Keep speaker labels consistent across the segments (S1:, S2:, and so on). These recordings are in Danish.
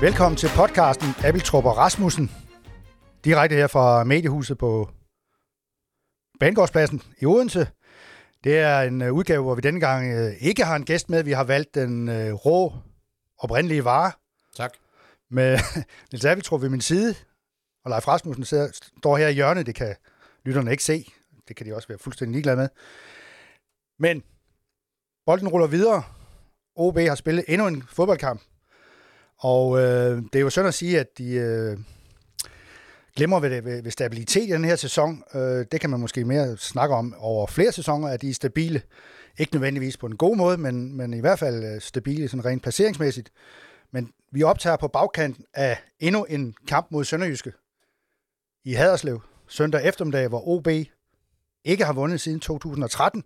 S1: Velkommen til podcasten Abeltrup og Rasmussen. Direkte her fra Mediehuset på Banegårdspladsen i Odense. Det er en øh, udgave, hvor vi denne gang øh, ikke har en gæst med. Vi har valgt den øh, rå, oprindelige vare.
S2: Tak.
S1: Med Niels Abeltrup ved min side. Og Leif Rasmussen sidder, står her i hjørnet. Det kan lytterne ikke se. Det kan de også være fuldstændig ligeglade med. Men bolden ruller videre. OB har spillet endnu en fodboldkamp. Og øh, det er jo sådan at sige, at de øh, glemmer ved, ved, ved stabilitet i den her sæson. Øh, det kan man måske mere snakke om over flere sæsoner, at de er stabile. Ikke nødvendigvis på en god måde, men, men i hvert fald øh, stabile sådan rent placeringsmæssigt. Men vi optager på bagkanten af endnu en kamp mod Sønderjyske i Haderslev søndag eftermiddag, hvor OB ikke har vundet siden 2013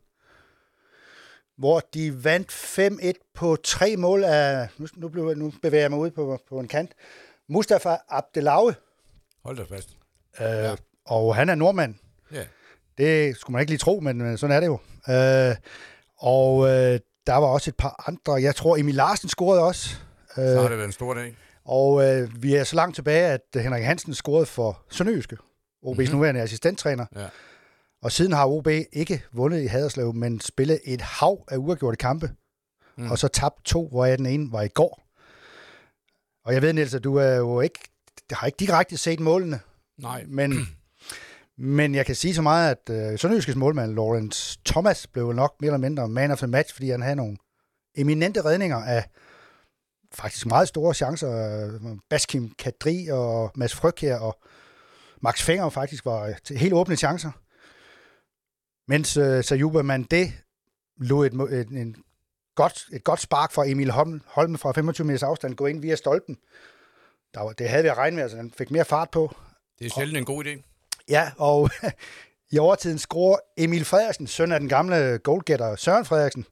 S1: hvor de vandt 5-1 på tre mål af, nu, nu, blev, nu bevæger jeg mig ud på, på en kant, Mustafa Abdelaue.
S2: Hold da fast.
S1: Øh, ja. Og han er nordmand.
S2: Ja.
S1: Det skulle man ikke lige tro, men øh, sådan er det jo. Øh, og øh, der var også et par andre. Jeg tror, Emil Larsen scorede også.
S2: Så har det været en stor dag.
S1: Og øh, vi er så langt tilbage, at Henrik Hansen scorede for Sønderjyske, OB's mm-hmm. nuværende assistenttræner. Ja. Og siden har OB ikke vundet i Haderslev, men spillet et hav af uafgjorte kampe. Mm. Og så tabt to, hvor den ene var i går. Og jeg ved, Niels, at du er jo ikke, har ikke direkte set målene.
S2: Nej.
S1: Men, men jeg kan sige så meget, at uh, Sønderjyskes målmand, Lawrence Thomas, blev nok mere eller mindre man of the match, fordi han havde nogle eminente redninger af faktisk meget store chancer. Baskim Kadri og Mads Frøkjær og Max Fenger faktisk var til helt åbne chancer. Mens uh, Sajuba Mandé lå et, et, en godt, et godt spark fra Emil Holm, Holm fra 25 meters afstand gå ind via stolpen. Der var, det havde vi at regne med, altså han fik mere fart på.
S2: Det er sjældent en god idé.
S1: Ja, og i overtiden skruer Emil Frederiksen, søn af den gamle goalgetter Søren Frederiksen,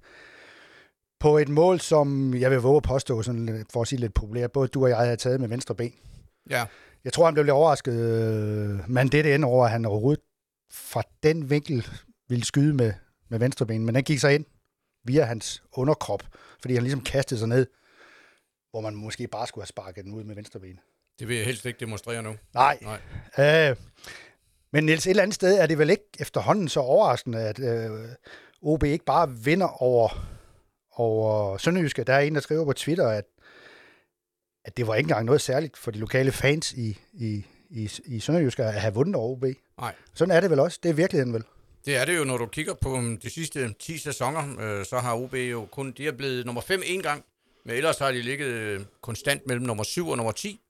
S1: på et mål, som jeg vil våge at påstå, sådan, for at sige lidt populært, både du og jeg havde taget med venstre ben.
S2: Ja.
S1: Jeg tror, han blev lidt overrasket, øh, men det er over, at han overhovedet fra den vinkel ville skyde med, med venstre ben, men den gik så ind via hans underkrop, fordi han ligesom kastede sig ned, hvor man måske bare skulle have sparket den ud med venstre ben.
S2: Det vil jeg helst ikke demonstrere nu.
S1: Nej. Nej. Øh, men Niels, et eller andet sted er det vel ikke efterhånden så overraskende, at øh, OB ikke bare vinder over, over Sønderjyske. Der er en, der skriver på Twitter, at, at det var ikke engang noget særligt for de lokale fans i, i, i, i Sønderjyske at have vundet over OB.
S2: Nej.
S1: Sådan er det vel også. Det er virkeligheden vel.
S2: Det er det jo, når du kigger på um, de sidste 10 sæsoner, øh, så har OB jo kun, de er blevet nummer 5 en gang, men ellers har de ligget øh, konstant mellem nummer 7 og nummer 10.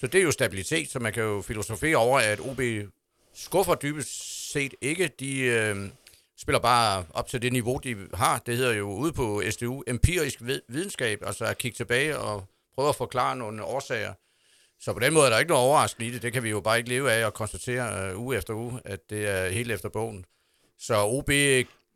S2: Så det er jo stabilitet, så man kan jo filosofere over, at OB skuffer dybest set ikke. De øh, spiller bare op til det niveau, de har. Det hedder jo ude på SDU empirisk videnskab, altså at kigge tilbage og prøve at forklare nogle årsager. Så på den måde er der ikke noget overraskende i det. Det kan vi jo bare ikke leve af at konstatere øh, uge efter uge, at det er helt efter bogen. Så OB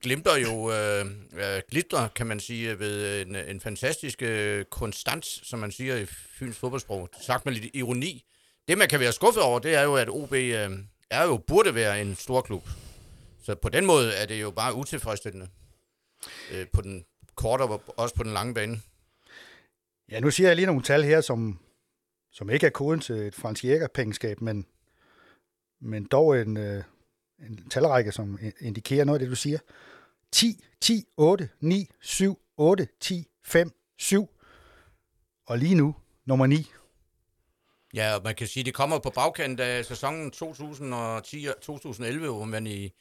S2: glimter jo, øh, øh, glitter, kan man sige, ved en, en fantastisk øh, konstans, som man siger i Fyns fodboldsprog. Sagt med lidt ironi. Det, man kan være skuffet over, det er jo, at OB øh, er jo, burde være en stor klub. Så på den måde er det jo bare utilfredsstillende. Øh, på den korte og også på den lange bane.
S1: Ja, nu siger jeg lige nogle tal her, som, som ikke er koden til et fransk jægerpengeskab, men, men dog en, øh, en talrække, som indikerer noget af det, du siger. 10, 10, 8, 9, 7, 8, 10, 5, 7. Og lige nu, nummer 9.
S2: Ja, man kan sige, at det kommer på bagkant af sæsonen 2010-2011, hvor man i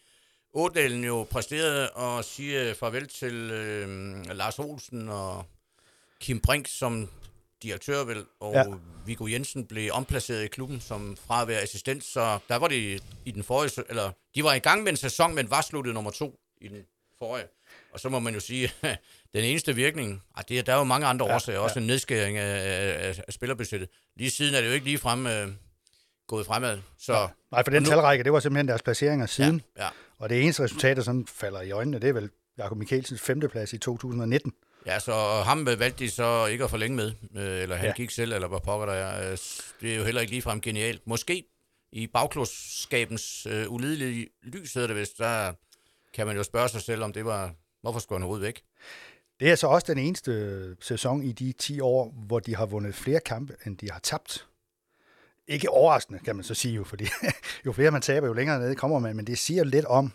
S2: Ådalen jo præsterede og sige farvel til øh, Lars Olsen og Kim Brink som direktør vel, og ja. Viggo Jensen blev omplaceret i klubben som fra at være assistent, så der var det i den forrige, eller de var i gang med en sæson, men var sluttet nummer to i den forrige. Og så må man jo sige, den eneste virkning, ah, det, der er jo mange andre ja, årsager, ja. også en nedskæring af, af, af spillerbudgettet. Lige siden er det jo ikke lige frem øh, gået fremad. Så, ja.
S1: Nej, for den nu, talrække, det var simpelthen deres placeringer siden.
S2: Ja, ja.
S1: Og det eneste resultat, der sådan falder i øjnene, det er vel Jakob Mikkelsens femteplads i 2019.
S2: Ja, så ham valgte de så ikke at forlænge med, øh, eller han ja. gik selv, eller hvad pokker der er. Øh, det er jo heller ikke ligefrem genialt. Måske i bagklodskabens øh, ulidelige lys, hedder det vist, der kan man jo spørge sig selv, om det var, hvorfor skulle han overhovedet væk?
S1: Det er så også den eneste sæson i de 10 år, hvor de har vundet flere kampe, end de har tabt. Ikke overraskende, kan man så sige jo, fordi jo flere man taber, jo længere ned kommer man, men det siger lidt om,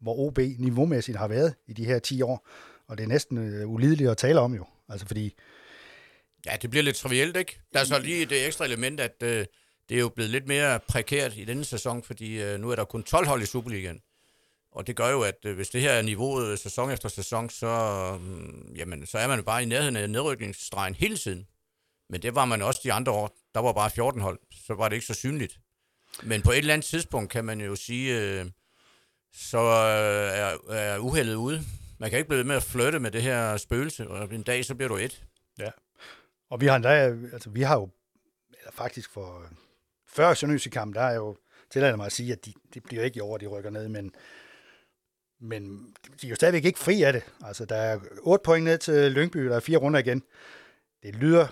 S1: hvor OB niveaumæssigt har været i de her 10 år, og det er næsten øh, ulideligt at tale om jo, altså fordi...
S2: Ja, det bliver lidt trivielt, ikke? Der er så lige det ekstra element, at øh, det er jo blevet lidt mere prekært i denne sæson, fordi øh, nu er der kun 12 hold i Superligaen. Og det gør jo, at øh, hvis det her er niveauet øh, sæson efter sæson, så, øh, jamen, så er man jo bare i nærheden af nedrykningsstregen hele tiden. Men det var man også de andre år. Der var bare 14 hold, så var det ikke så synligt. Men på et eller andet tidspunkt kan man jo sige, øh, så øh, er, er uheldet ude. Man kan ikke blive ved med at flytte med det her spøgelse, og en dag så bliver du et.
S1: Ja. Og vi har endda, altså vi har jo, eller faktisk for, før Sønderjyske kamp, der er jo, tillader mig at sige, at de, det bliver ikke i år, de rykker ned, men, men de er jo stadigvæk ikke fri af det. Altså, der er 8 point ned til Lyngby, der er fire runder igen. Det lyder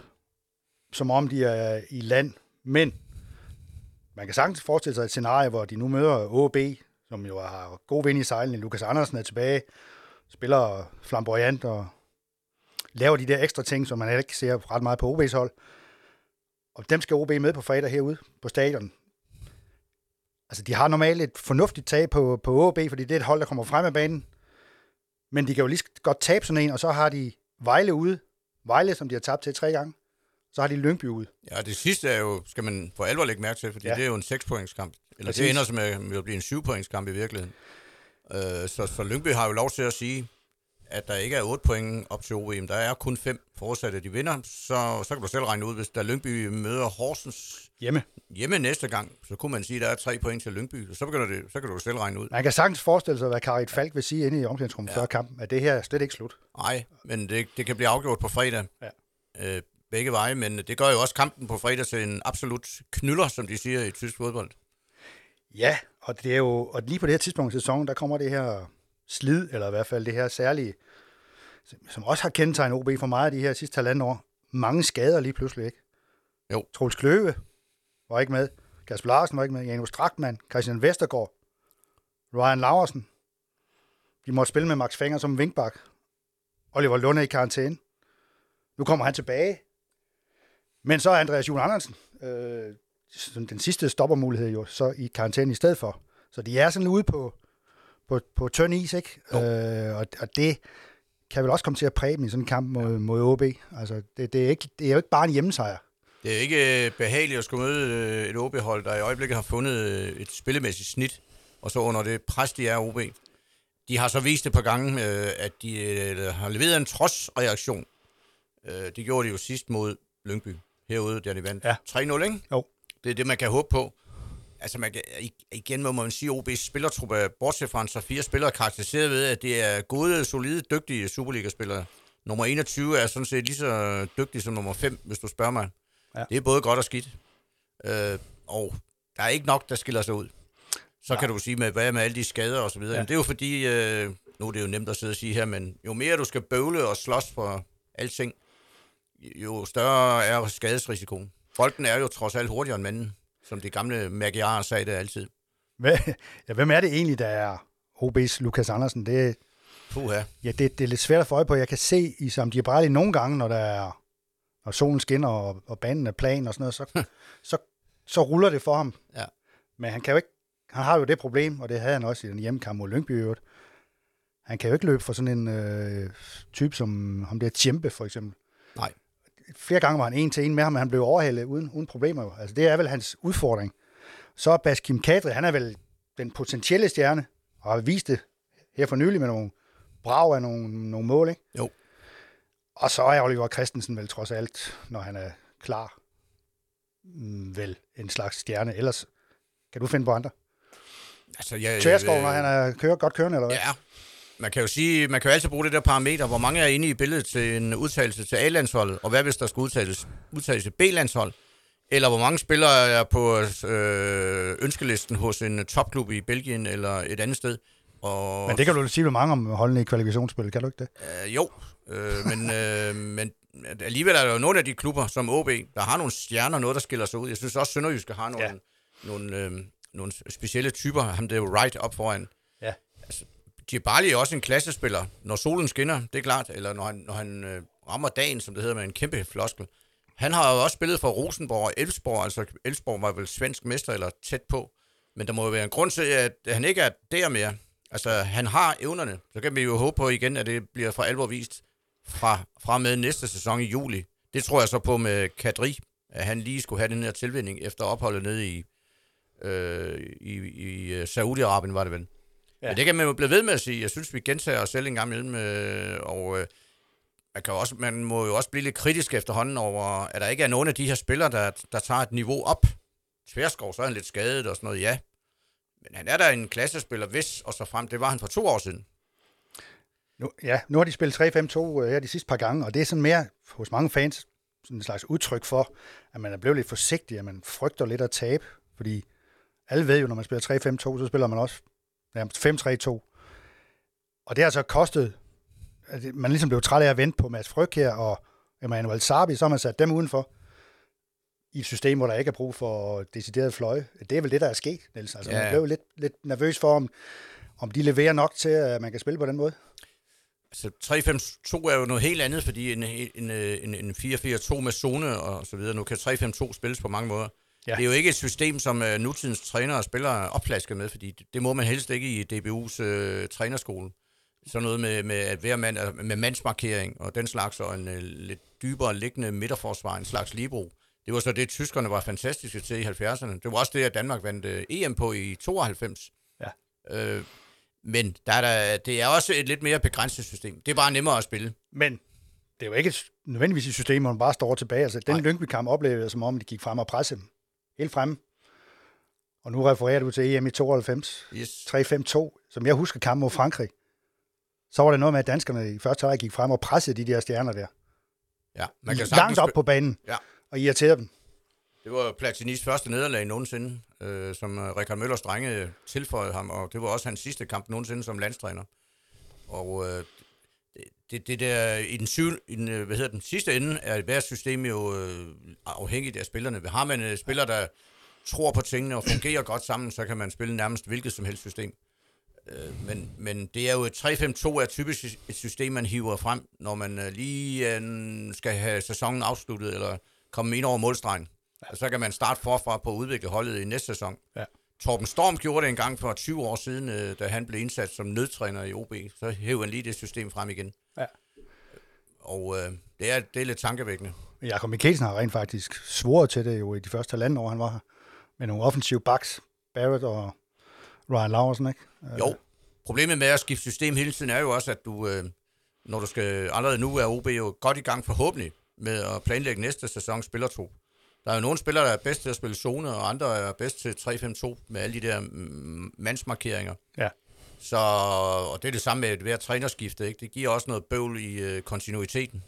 S1: som om, de er i land, men man kan sagtens forestille sig et scenarie, hvor de nu møder OB, som jo har god vind i sejlen. Lukas Andersen er tilbage, spiller flamboyant og laver de der ekstra ting, som man ikke ser ret meget på OB's hold. Og dem skal OB med på fredag herude på stadion. Altså, de har normalt et fornuftigt tag på, på OB, fordi det er et hold, der kommer frem af banen. Men de kan jo lige godt tabe sådan en, og så har de Vejle ude. Vejle, som de har tabt til tre gange. Så har de Lyngby ude.
S2: Ja, det sidste er jo, skal man for alvor lægge mærke til, fordi ja. det er jo en 6-pointskamp. Eller Præcis. det ender som med, at blive en 7-pointskamp i virkeligheden. Uh, så, så Lyngby har jo lov til at sige, at der ikke er 8 point op til OB, der er kun 5 forudsat, at de vinder, så, så kan du selv regne ud, hvis der Lyngby møder Horsens
S1: hjemme.
S2: hjemme næste gang, så kunne man sige, at der er 3 point til Lyngby, så, begynder det, så kan du selv regne ud.
S1: Man kan sagtens forestille sig, hvad Karit Falk vil sige inde i omklædningsrummet ja. før kampen, at det her er slet ikke slut.
S2: Nej, men det, det kan blive afgjort på fredag. Ja. Øh, begge veje, men det gør jo også kampen på fredag til en absolut knyller, som de siger i tysk fodbold.
S1: Ja, og det er jo og lige på det her tidspunkt i sæsonen, der kommer det her slid, eller i hvert fald det her særlige, som også har kendetegnet OB for meget de her sidste halvanden år. Mange skader lige pludselig, ikke?
S2: Jo.
S1: Troels Kløve var ikke med. Kasper Larsen var ikke med. Janus Strakman, Christian Vestergaard, Ryan Laversen. De måtte spille med Max Fenger som vinkbak. Oliver Lunde i karantæne. Nu kommer han tilbage. Men så er Andreas Jule Andersen, øh, den sidste stoppermulighed jo, så i karantæne i stedet for. Så de er sådan ude på, på, på tynd is, ikke? Øh, og, og det kan vel også komme til at præge dem i sådan en kamp mod, mod OB. Altså, det, det, er ikke, det er jo ikke bare en hjemmesejr.
S2: Det er ikke øh, behageligt at skulle møde øh, et OB-hold, der i øjeblikket har fundet øh, et spillemæssigt snit, og så under det pres, de er OB. De har så vist et par gange, at de har leveret en trodsreaktion. Det gjorde de jo sidst mod Lyngby herude, der de vandt ja. 3-0, ikke?
S1: Jo.
S2: Det er det, man kan håbe på. Altså, man kan, igen må man sige, at OB's spillertruppe er bortset fra en så fire spillere karakteriseret ved, at det er gode, solide, dygtige Superliga-spillere. Nummer 21 er sådan set lige så dygtig som nummer 5, hvis du spørger mig. Ja. Det er både godt og skidt. Øh, og der er ikke nok, der skiller sig ud. Så Nej. kan du sige, med, hvad med alle de skader og så videre. Ja. Men det er jo fordi, øh, nu er det jo nemt at sidde og sige her, men jo mere du skal bøvle og slås for alting, jo større er skadesrisikoen. Bolden er jo trods alt hurtigere end manden, som de gamle magiarer sagde det altid.
S1: Hvad, ja, hvem er det egentlig, der er OB's Lukas Andersen? Det,
S2: Puha.
S1: Ja, det, det er lidt svært at få øje på. Jeg kan se i Sam Gibraldi nogle gange, når der er når solen skinner, og, og banen er plan og sådan noget, så, så, så ruller det for ham.
S2: Ja.
S1: Men han kan jo ikke, han har jo det problem, og det havde han også i den hjemmekamp mod Lyngby øvrigt. Han kan jo ikke løbe for sådan en øh, type som ham der Tjempe, for eksempel.
S2: Nej.
S1: Flere gange var han en til en med ham, men han blev overhældet uden, uden problemer. Altså, det er vel hans udfordring. Så er Baskim Kadri, han er vel den potentielle stjerne, og har vist det her for nylig med nogle brag af nogle, nogle mål, ikke?
S2: Jo.
S1: Og så er Oliver Christensen vel trods alt, når han er klar, mm, vel en slags stjerne. Ellers kan du finde på andre?
S2: Altså, jeg,
S1: Tjærskov, når han er kører, godt kørende, eller hvad?
S2: Ja, man kan jo sige, man kan jo altid bruge det der parameter, hvor mange er inde i billedet til en udtalelse til A-landsholdet, og hvad hvis der skal udtales, udtales til B-landshold, eller hvor mange spillere er på øh, ønskelisten hos en topklub i Belgien eller et andet sted.
S1: Og, Men det kan du sige med mange om holdende i kvalifikationsspil, kan du ikke det?
S2: Øh, jo, Øh, men, øh, men alligevel er der jo nogle af de klubber, som OB, der har nogle stjerner, noget der skiller sig ud. Jeg synes også, Sønderjyske har nogle, ja. nogle, øh, nogle specielle typer. Ham der er jo right op foran. Djibali er også en klassespiller, når solen skinner, det er klart, eller når han, når han øh, rammer dagen, som det hedder med en kæmpe floskel. Han har jo også spillet for Rosenborg og Elfsborg, altså Elfsborg var vel svensk mester eller tæt på. Men der må jo være en grund til, at han ikke er der mere. Altså, han har evnerne. Så kan vi jo håbe på igen, at det bliver for alvor vist fra, fra med næste sæson i juli. Det tror jeg så på med Kadri, at han lige skulle have den her tilvinding efter opholdet nede i, øh, i, i øh, Saudi-Arabien, var det vel. Ja. Men det kan man jo blive ved med at sige. Jeg synes, vi gentager os selv en gang imellem, øh, og øh, man, kan også, man må jo også blive lidt kritisk efterhånden over, at der ikke er nogen af de her spillere, der, der tager et niveau op. Tværskov, så er han lidt skadet og sådan noget, ja. Men han er da en klassespiller, hvis og så frem. Det var han for to år siden.
S1: Nu, ja, nu har de spillet 3-5-2 øh, her de sidste par gange, og det er sådan mere hos mange fans sådan en slags udtryk for, at man er blevet lidt forsigtig, at man frygter lidt at tabe, fordi alle ved jo, når man spiller 3-5-2, så spiller man også nærmest 5-3-2. Og det har så kostet, at man ligesom blev træt af at vente på Mads Fryg her og Emmanuel Sarbi, så har man sat dem udenfor i et system, hvor der ikke er brug for decideret fløje. Det er vel det, der er sket, Niels. Altså, ja. man blev lidt, lidt nervøs for, om, om de leverer nok til, at man kan spille på den måde.
S2: Altså 3-5-2 er jo noget helt andet, fordi en, en, en, en 4-4-2 med zone og så videre, nu kan 3-5-2 spilles på mange måder. Ja. Det er jo ikke et system, som uh, nutidens trænere og spillere opflasker med, fordi det, det må man helst ikke i DBU's øh, trænerskole. Sådan noget med, med, at være mand, med mandsmarkering og den slags, og en uh, lidt dybere liggende midterforsvar, en slags libro. Det var så det, tyskerne var fantastiske til i 70'erne. Det var også det, at Danmark vandt uh, EM på i 92. Ja. Uh, men der er der, det er også et lidt mere begrænset system. Det er bare nemmere at spille.
S1: Men det er jo ikke nødvendigvis et system, hvor man bare står tilbage. Altså, den Lyngby-kamp oplevede jeg, som om de gik frem og pressede dem. Helt fremme. Og nu refererer du til EM i 92. Yes. 3-5-2. Som jeg husker kampen mod Frankrig. Så var det noget med, at danskerne i første halvleg gik frem og pressede de der stjerner der.
S2: Ja,
S1: man kan Langt op på banen. Ja. Og irriterede dem.
S2: Det var Platinis første nederlag nogensinde, øh, som øh, Rikard Møllers drenge tilføjede ham, og det var også hans sidste kamp nogensinde som landstræner. Og øh, det, det der, i den, syv, i den, øh, hvad hedder den sidste ende, er hver system jo øh, afhængigt af spillerne. Har man øh, spiller, der tror på tingene og fungerer godt sammen, så kan man spille nærmest hvilket som helst system. Øh, men, men det er jo et 3-5-2 er typisk et system, man hiver frem, når man øh, lige øh, skal have sæsonen afsluttet, eller komme ind over målstregen. Ja. Så kan man starte forfra på at udvikle holdet i næste sæson. Ja. Torben Storm gjorde det en gang for 20 år siden, øh, da han blev indsat som nødtræner i OB. Så hævde han lige det system frem igen. Ja. Og øh, det, er, det er lidt tankevækkende.
S1: Jakob Mikkelsen har rent faktisk svoret til det jo i de første halvanden år, han var her. Med nogle offensive backs, Barrett og Ryan Laversen, ikke?
S2: Jo. Problemet med at skifte system hele tiden er jo også, at du, øh, når du skal, allerede nu er OB jo godt i gang forhåbentlig med at planlægge næste sæson spillertrup. Der er jo nogle spillere, der er bedst til at spille zone, og andre er bedst til 3-5-2 med alle de der mm, mandsmarkeringer. Ja. Så, og det er det samme med hver trænerskifte, ikke? Det giver også noget bøvl i øh, kontinuiteten.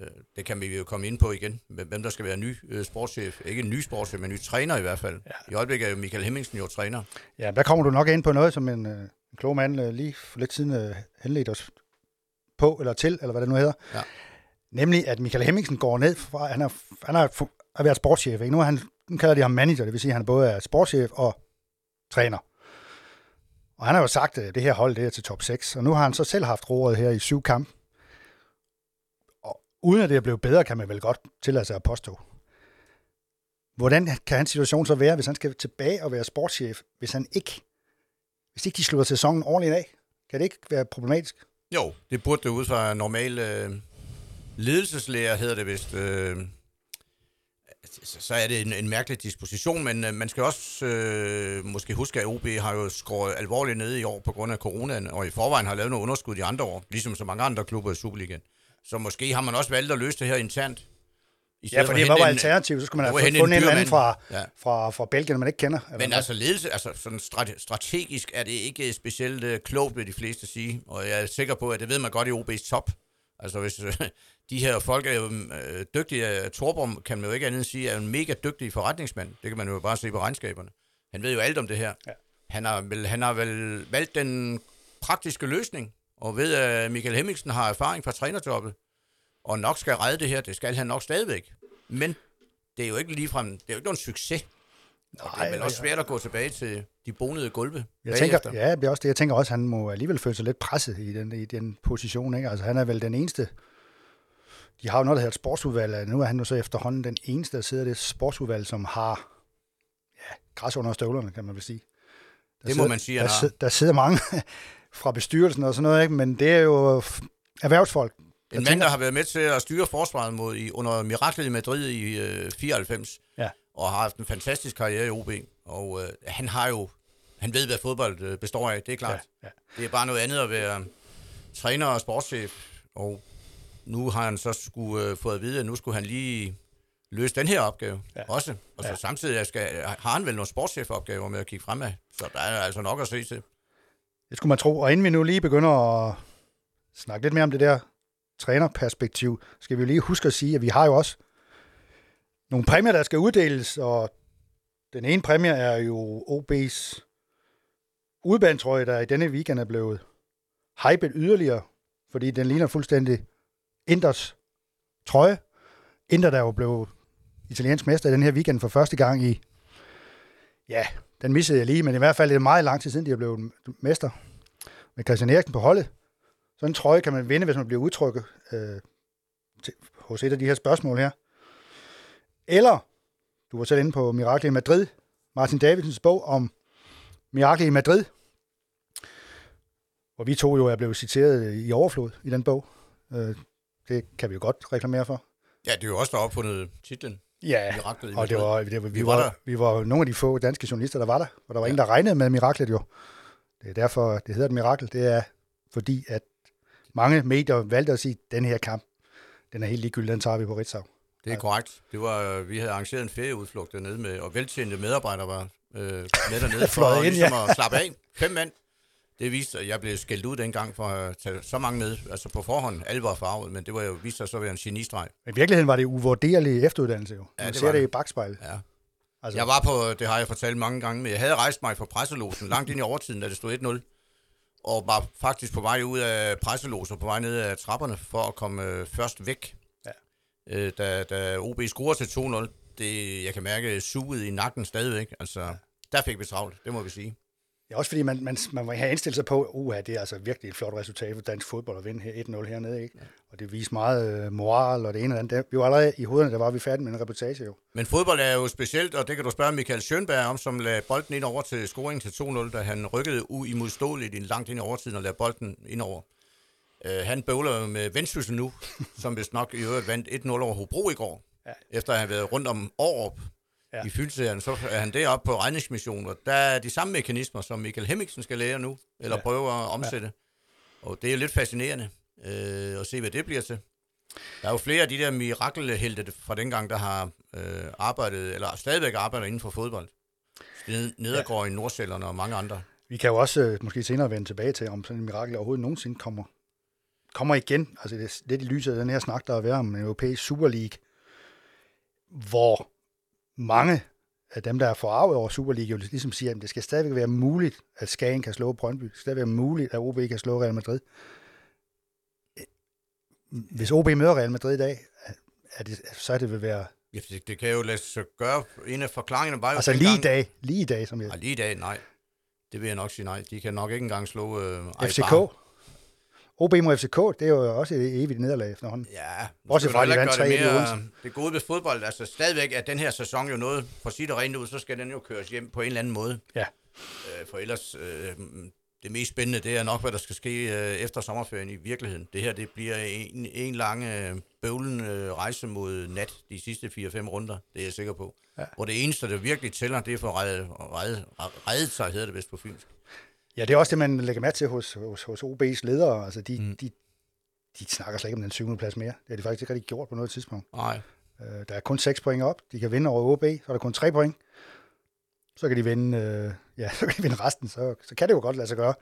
S2: Øh, det kan vi jo komme ind på igen, hvem der skal være ny øh, sportschef. Ikke en ny sportschef, men en ny træner i hvert fald. Ja. I øjeblikket er jo Michael Hemmingsen jo træner.
S1: Ja, der kommer du nok ind på noget, som en, øh, en klog mand øh, lige for lidt siden øh, henledte os på, eller til, eller hvad det nu hedder. Ja. Nemlig, at Michael Hemmingsen går ned fra, han har, han har at være sportschef. Ikke? Nu, er han, nu kalder de ham manager, det vil sige, at han både er sportschef og træner. Og han har jo sagt, at det her hold det er til top 6, og nu har han så selv haft roret her i syv kamp. Og uden at det er blevet bedre, kan man vel godt tillade sig at påstå. Hvordan kan hans situation så være, hvis han skal tilbage og være sportschef, hvis han ikke, hvis ikke de slutter sæsonen ordentligt af? Kan det ikke være problematisk?
S2: Jo, det burde det ud fra normal øh, ledelseslærer, hedder det vist. Øh, så er det en, en mærkelig disposition, men øh, man skal også øh, måske huske, at OB har jo skåret alvorligt ned i år på grund af coronaen, og i forvejen har lavet noget underskud i andre år, ligesom så mange andre klubber i Superligaen. Så måske har man også valgt at løse det her internt.
S1: Ja, for det var alternativ, så skulle man have fundet en, en anden fra, ja. fra, fra Belgien, man ikke kender.
S2: Men altså ledelse, altså sådan strategisk er det ikke specielt uh, klogt, vil de fleste sige, og jeg er sikker på, at det ved man godt i OB's top. Altså hvis de her folk er jo øh, dygtige. Torbom kan man jo ikke andet sige, er en mega dygtig forretningsmand. Det kan man jo bare se på regnskaberne. Han ved jo alt om det her. Ja. Han, har vel, han har vel valgt den praktiske løsning, og ved, at Michael Hemmingsen har erfaring fra trænerjobbet, og nok skal redde det her, det skal han nok stadigvæk. Men det er jo ikke ligefrem, det er jo ikke nogen succes. Og det er vel også svært at gå tilbage til de bonede gulve
S1: Jeg tænker, ja, det er også det. Jeg tænker også, at han må alligevel føle sig lidt presset i den, i den position. Ikke? Altså, han er vel den eneste... De har jo noget, der hedder et sportsudvalg. og Nu er han jo så efterhånden den eneste, der sidder i det sportsudvalg, som har ja, græs under støvlerne, kan man vel sige. Der
S2: Det må man sige,
S1: der, sidder, der sidder mange fra bestyrelsen og sådan noget, ikke? men det er jo erhvervsfolk.
S2: En mand, der har været med til at styre forsvaret mod i, under miraklet i Madrid i øh, 94,
S1: Ja.
S2: Og har haft en fantastisk karriere i OB. Og øh, han har jo, han ved, hvad fodbold øh, består af, det er klart.
S1: Ja, ja.
S2: Det er bare noget andet at være træner og sportschef, og nu har han så skulle øh, fået at vide, at nu skulle han lige løse den her opgave
S1: Ja.
S2: også. Og så
S1: ja.
S2: samtidig skal, har han vel nogle sportschefopgaver med at kigge fremad. Så der er altså nok at se til.
S1: Det skulle man tro. Og inden vi nu lige begynder at snakke lidt mere om det der trænerperspektiv, skal vi jo lige huske at sige, at vi har jo også nogle præmier, der skal uddeles, og den ene præmie er jo OB's udbanetrøje, der i denne weekend er blevet hypet yderligere, fordi den ligner fuldstændig Inders trøje. Inter, der jo blev italiensk mester i den her weekend for første gang i, ja, den missede jeg lige, men i hvert fald er det meget lang tid siden, de er blevet mester med Christian Eriksen på holdet. Sådan en trøje kan man vinde, hvis man bliver udtrykket øh, til, hos et af de her spørgsmål her. Eller, du var selv inde på Mirakel i Madrid, Martin Davidsens bog om Mirakel i Madrid, hvor vi to jo er blevet citeret i overflod i den bog. Øh, det kan vi jo godt reklamere for.
S2: Ja, det er jo også der opfundet titlen.
S1: Ja,
S2: Miraklet i
S1: og det var, det var, vi,
S2: Vi
S1: var,
S2: var der.
S1: vi var nogle af de få danske journalister, der var der. Og der var ja. Ingen, der regnede med miraklet jo. Det er derfor, det hedder et mirakel. Det er fordi, at mange medier valgte at sige, den her kamp, den er helt ligegyldig, den tager vi på Ritzau.
S2: Det er korrekt. Det var, vi havde arrangeret en ferieudflugt dernede med, og veltjente medarbejdere var øh, med dernede for
S1: ind,
S2: ligesom
S1: ja.
S2: at slappe af. Fem mand. Det viste, at jeg blev skældt ud dengang for at tage så mange med. Altså på forhånd, alle var farvet, men det var jo vist sig så at være en genistreg.
S1: Men i virkeligheden var det uvurderlig efteruddannelse jo.
S2: Ja,
S1: Man
S2: det
S1: ser
S2: var
S1: det i
S2: det.
S1: bagspejlet.
S2: Ja.
S1: Altså,
S2: Jeg var på, det har jeg fortalt mange gange, men jeg havde rejst mig fra presselosen langt ind i overtiden, da det stod 1-0. Og var faktisk på vej ud af presselosen, på vej ned ad trapperne, for at komme øh, først væk. Øh, da, da OB scorer til 2-0, det, jeg kan mærke suget i nakken stadigvæk. Altså, der fik vi travlt, det må vi sige.
S1: Ja, også fordi man, man, man må have indstillet sig på, at uh, det er altså virkelig et flot resultat for dansk fodbold at vinde her 1-0 hernede. Ikke? Ja. Og det viser meget øh, moral og det ene og det andet. Vi var allerede i hovederne, der var vi færdige med en reportage jo.
S2: Men fodbold er jo specielt, og det kan du spørge Michael Schönberg om, som lagde bolden ind over til scoringen til 2-0, da han rykkede uimodståeligt langt ind i overtiden og lagde bolden ind over. Uh, han bøvler med Vendsyssel nu, som vist nok i øvrigt vandt 1-0 over Hobro i går.
S1: Ja.
S2: Efter at have været rundt om Aarup
S1: Ja.
S2: i fyldserien, så er han deroppe på regningsmission, og der er de samme mekanismer, som Michael Hemmingsen skal lære nu, eller
S1: Ja.
S2: prøve at omsætte. Ja. Og det er lidt fascinerende øh, at se, hvad det bliver til. Der er jo flere af de der mirakelhelte fra dengang, der har øh, arbejdet, eller stadigvæk arbejder inden for fodbold. Ned- Nedergaard ja. i Nordsjælland og mange andre.
S1: Vi kan jo også øh, måske senere vende tilbage til, om sådan en mirakel overhovedet nogensinde kommer, kommer igen. Altså det er lidt i lyset af den her snak, der er været om en europæisk Super League, hvor mange af dem, der er forarvet over Super League, jo ligesom siger, at det skal stadigvæk være muligt, at Skagen kan slå Brøndby. Det skal stadigvæk være muligt, at OB kan slå Real Madrid. Hvis OB møder Real Madrid i dag, er det, så er det vil være...
S2: Ja, det, det kan jo lade sig gøre. En af forklaringerne var jo...
S1: Altså lige i dag, lige i dag, som jeg...
S2: Nej, lige i dag, nej. Det vil jeg nok sige nej. De kan nok ikke engang slå... Øh,
S1: FCK.
S2: Eibar.
S1: OB mod FCK, det er jo også et evigt nederlag efterhånden.
S2: Ja, skal
S1: fra, de vandt
S2: ikke gøre
S1: 3-1 i
S2: det,
S1: Odense.
S2: mere, det gode ved fodbold, altså stadigvæk er den her sæson jo noget, for at sige det rent ud, så skal den jo køres hjem på en eller anden måde.
S1: Ja.
S2: Øh, for ellers, øh, det mest spændende, det er nok, hvad der skal ske øh, efter sommerferien i virkeligheden. Det her, det bliver en, en lang øh, bøvlen øh, rejse mod nat de sidste 4-5 runder, det er jeg sikker på.
S1: Ja.
S2: Hvor det eneste, der virkelig tæller, det er for at redde, redde, redde sig, hedder det vist på fynsk.
S1: Ja, det er også det, man lægger mærke til hos, hos, hos OB's ledere. Altså, de, mm. de, de snakker slet ikke om den syvende plads mere. Det har de faktisk ikke rigtig gjort på noget tidspunkt.
S2: Nej,
S1: Øh, der er kun 6 point op. De kan vinde over OB, så er der kun 3 point. Så kan de vinde, øh, ja, så kan de vinde resten. Så, så kan det jo godt lade sig gøre.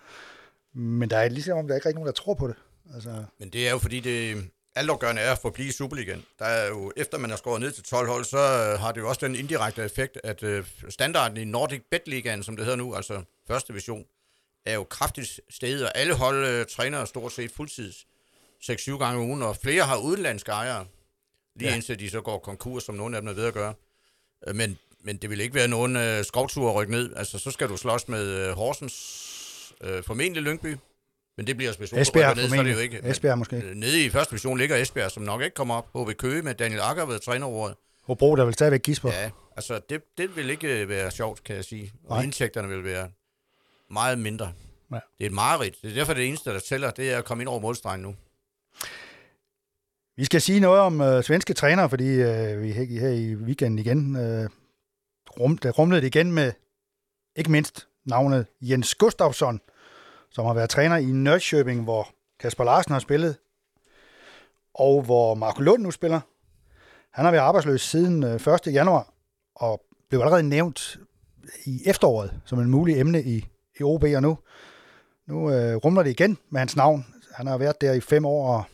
S1: Men der er ligesom om, der er ikke rigtig nogen, der tror på det. Altså,
S2: Men det er jo fordi, det altafgørende er at forblive i Superligaen. Der er jo, efter man har skåret ned til 12 hold, så øh, har det jo også den indirekte effekt, at øh, standarden i Nordic Bet Ligaen, som det hedder nu, altså første division, er jo kraftigt steget, og alle hold øh, træner stort set fuldtids 6-7 gange om ugen, og flere har udenlandske ejere, lige
S1: Ja.
S2: indtil de så går konkurs, som nogle af dem er ved at gøre. Øh, Men men det vil ikke være nogen øh, skovtur at rykke ned. Altså, så skal du slås med øh, Horsens, øh, formentlig Lyngby. Men det bliver specielt.
S1: Esbjerg
S2: ned, så er det jo ikke.
S1: Esbjerg måske.
S2: Øh, Nede i første division ligger Esbjerg, som nok ikke kommer op. HB Køge med Daniel Akker ved trænerordet.
S1: Hobro, der vil stadigvæk gisper.
S2: Ja, altså det, det vil ikke være sjovt, kan jeg sige. Og
S1: Nej.
S2: indtægterne vil være meget mindre.
S1: Ja.
S2: Det er et mareridt. Det er derfor det eneste, der tæller, det er at komme ind over målstregen nu.
S1: Vi skal sige noget om øh, svenske trænere, fordi øh, vi her, her i weekenden igen øh, rum, der rumlede det igen med ikke mindst navnet Jens Gustafsson, som har været træner i Nørrköping, hvor Kasper Larsen har spillet, og hvor Marco Lund nu spiller. Han har været arbejdsløs siden øh, 1. januar, og blev allerede nævnt i efteråret som en mulig emne i, i OB, og nu, nu øh, rumler det igen med hans navn. Han har været der i fem år, og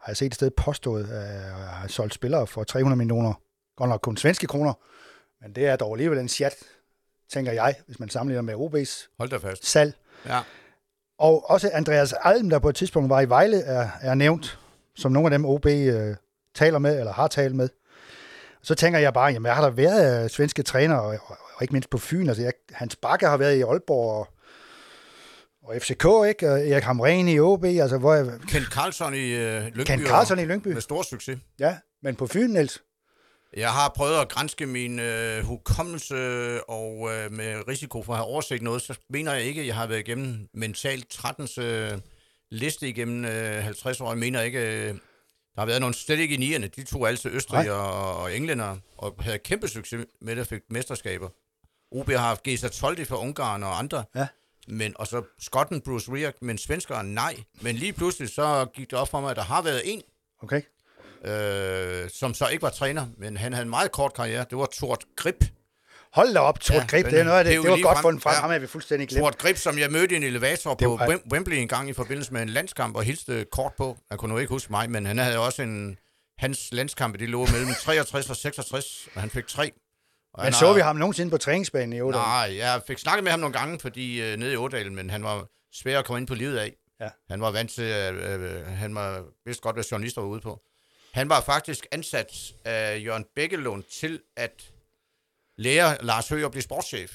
S1: har jeg set et sted påstået, at har solgt spillere for 300 millioner, godt nok kun svenske kroner, men det er dog alligevel en chat, tænker jeg, hvis man sammenligner med OB's
S2: Hold da fast.
S1: salg.
S2: Ja.
S1: Og også Andreas Alm, der på et tidspunkt var i Vejle, er, er nævnt som nogle af dem, OB øh, taler med, eller har talt med. Så tænker jeg bare, jamen, hvad har der været af svenske trænere, og, og, og ikke mindst på Fyn? Altså, jeg, Hans Bakke har været i Aalborg, og, og FCK, ikke? Og Erik Hamren i OB, altså, hvor er
S2: Kent Carlson i øh, Lyngby.
S1: Kent Carlson i Lyngby?
S2: Med stor succes.
S1: Ja, men på Fyn, Niels?
S2: Jeg har prøvet at grænske min øh, hukommelse, og øh, med risiko for at have overset noget, så mener jeg ikke, at jeg har været igennem mentalt 13's øh, liste igennem øh, 50 år. Jeg mener ikke, øh, der har været nogen slet ikke i nierne. De tog altid Østrig
S1: Nej.
S2: og, og englænder, og havde kæmpe succes med det, fik mesterskaber. OB har haft Gesa Toldi fra Ungarn og andre.
S1: Ja.
S2: Men, og så skotten Bruce Riak, men svenskeren nej. Men lige pludselig så gik det op for mig, at der har været en,
S1: Okay.
S2: øh, som så ikke var træner, men han havde en meget kort karriere. Det var Tort Grip.
S1: Hold da op, Tord
S2: Ja, men
S1: det er noget af det.
S2: det
S1: Det var godt
S2: frem.
S1: fundet frem.
S2: Ja.
S1: Ham er vi fuldstændig glemt.
S2: Tort Grip, som jeg mødte i en elevator
S1: Det
S2: på
S1: var-
S2: Wem- Wembley en gang i forbindelse med en landskamp, og hilste kort på. Han kunne nu ikke huske mig, men han havde også en... Hans landskampe, de lå mellem 63 og 66, og han fik tre. Og
S1: Men
S2: han
S1: så
S2: har-
S1: vi ham nogensinde på træningsbanen i Odense?
S2: Nej, jeg fik snakket med ham nogle gange, fordi øh, nede i Ådalen, men han var svær at komme ind på livet af.
S1: Ja.
S2: Han var vant til, at øh, han var vidste godt, hvad journalister var ude på. Han var faktisk ansat af Jørgen Bækkelund til at lære Lars Høgh at blive sportschef.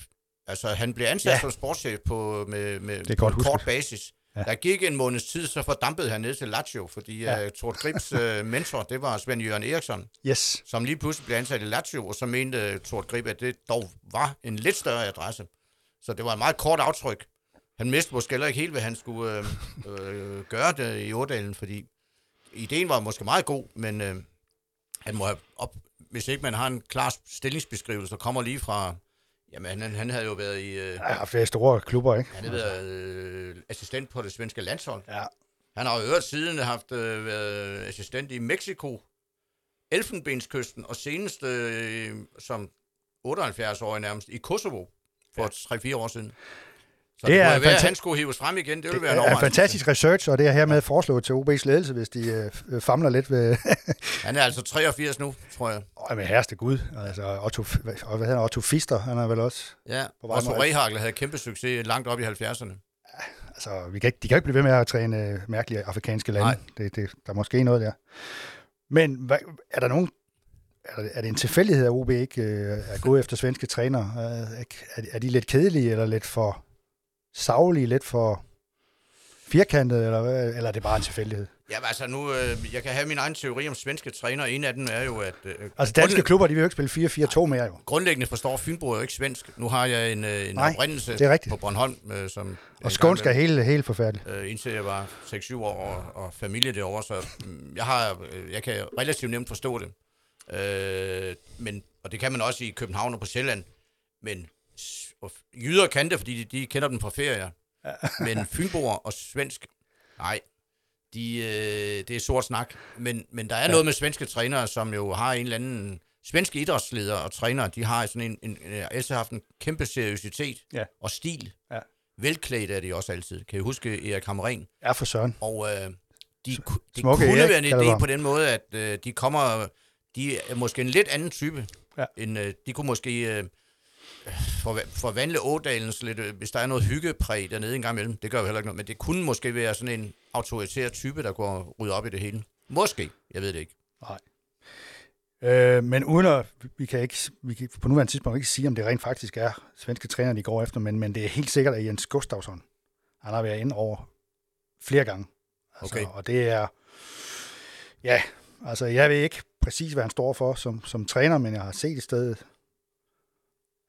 S2: Altså, han blev ansat
S1: Ja.
S2: som sportschef på, med, med
S1: Det
S2: på en kort basis.
S1: Ja.
S2: Der gik en måneds tid, så fordampede han ned til Lazio, fordi
S1: Ja.
S2: uh, Tord Gribs uh, mentor, det var Svend Jørgen Eriksson
S1: Yes.
S2: som lige pludselig blev ansat i Lazio, og så mente uh, Tord Grib, at det dog var en lidt større adresse. Så det var et meget kort aftryk. Han vidste måske heller ikke helt, hvad han skulle øh, øh, gøre det i Ådalen, fordi ideen var måske meget god, men øh, han må have op, hvis ikke man har en klar stillingsbeskrivelse, der kommer lige fra, jamen han, han havde jo været i, øh,
S1: haft flere store klubber, ikke?
S2: han havde været øh, assistent på det svenske landshold.
S1: Ja.
S2: Han har jo øvrigt siden haft øh, været assistent i Mexico, Elfenbenskysten og senest øh, som 78-årig nærmest i Kosovo for ja. 3-4 år siden. Så
S1: Det
S2: det,
S1: er
S2: det være,
S1: fanta-
S2: han skulle hives frem igen. Det ville
S1: Det
S2: være en
S1: er fantastisk research, og det er hermed foreslået til OB's ledelse, hvis de øh, famler lidt ved...
S2: Han er altså 83 nu, tror jeg.
S1: Åh, men herreste Gud. Altså, Otto, hvad hedder han? Otto Fister, han er vel også...
S2: Ja, Otto Rehagel havde kæmpe succes langt op i 70'erne.
S1: Altså, vi kan ikke, de kan ikke blive ved med at træne øh, mærkelige afrikanske lande.
S2: Nej.
S1: Det, det, der er måske noget der. Men hvad, er der nogen... Er, der- er det en tilfældighed, at OB ikke øh, er gået efter svenske trænere? Er, er, er de lidt kedelige, eller lidt for savlige, lidt for firkantede, eller, eller er det bare en tilfældighed?
S2: Ja, altså nu, øh, jeg kan have min egen teori om svenske træner. En af dem er jo, at... Øh,
S1: Altså, danske klubber, de vil jo ikke spille 4-4-2 mere, jo.
S2: Grundlæggende forstår Fynbo jo ikke svensk. Nu har jeg en, øh, en
S1: Nej,
S2: oprindelse
S1: det er rigtigt.
S2: på Bornholm, øh, som...
S1: Og skånsk er helt, helt forfærdeligt.
S2: øh, indtil jeg var 6-7 år og, og familie derovre, så mm, jeg, har, øh, jeg kan relativt nemt forstå det. Øh, men, og det kan man også i København og på Sjælland. Men og jyder kan det, fordi de, de kender dem fra ferier. Men fynboer og svensk, nej. De, øh, det er sort snak. Men, men der er ja. noget med svenske trænere, som jo har en eller anden... Svenske idrætsledere og trænere, de har sådan en, en, en altid haft en kæmpe seriøsitet
S1: Ja.
S2: og stil.
S1: Ja.
S2: Velklædt er de også altid. Kan I huske Erik Hamren?
S1: Er for søren.
S2: Og øh, de, det
S1: Smukke
S2: kunne
S1: Erik,
S2: være en idé på den måde, at øh, de kommer... De er måske en lidt anden type.
S1: Ja.
S2: End, øh, de kunne måske øh, forva- forvandle Ådalens lidt... Øh, hvis der er noget hyggepræg dernede en gang imellem. Det gør jo heller ikke noget. Men det kunne måske være sådan en autoritær type, der går rydde op i det hele. Måske. Jeg ved det ikke.
S1: Nej. Øh, men uden at, vi kan ikke, vi kan på nuværende tidspunkt ikke sige, om det rent faktisk er svenske træner, de går efter, men, men det er helt sikkert, at Jens Gustafsson, han har været inde over flere gange. Altså,
S2: Okay.
S1: Og det er, ja, altså jeg ved ikke præcis, hvad han står for som, som træner, men jeg har set i stedet,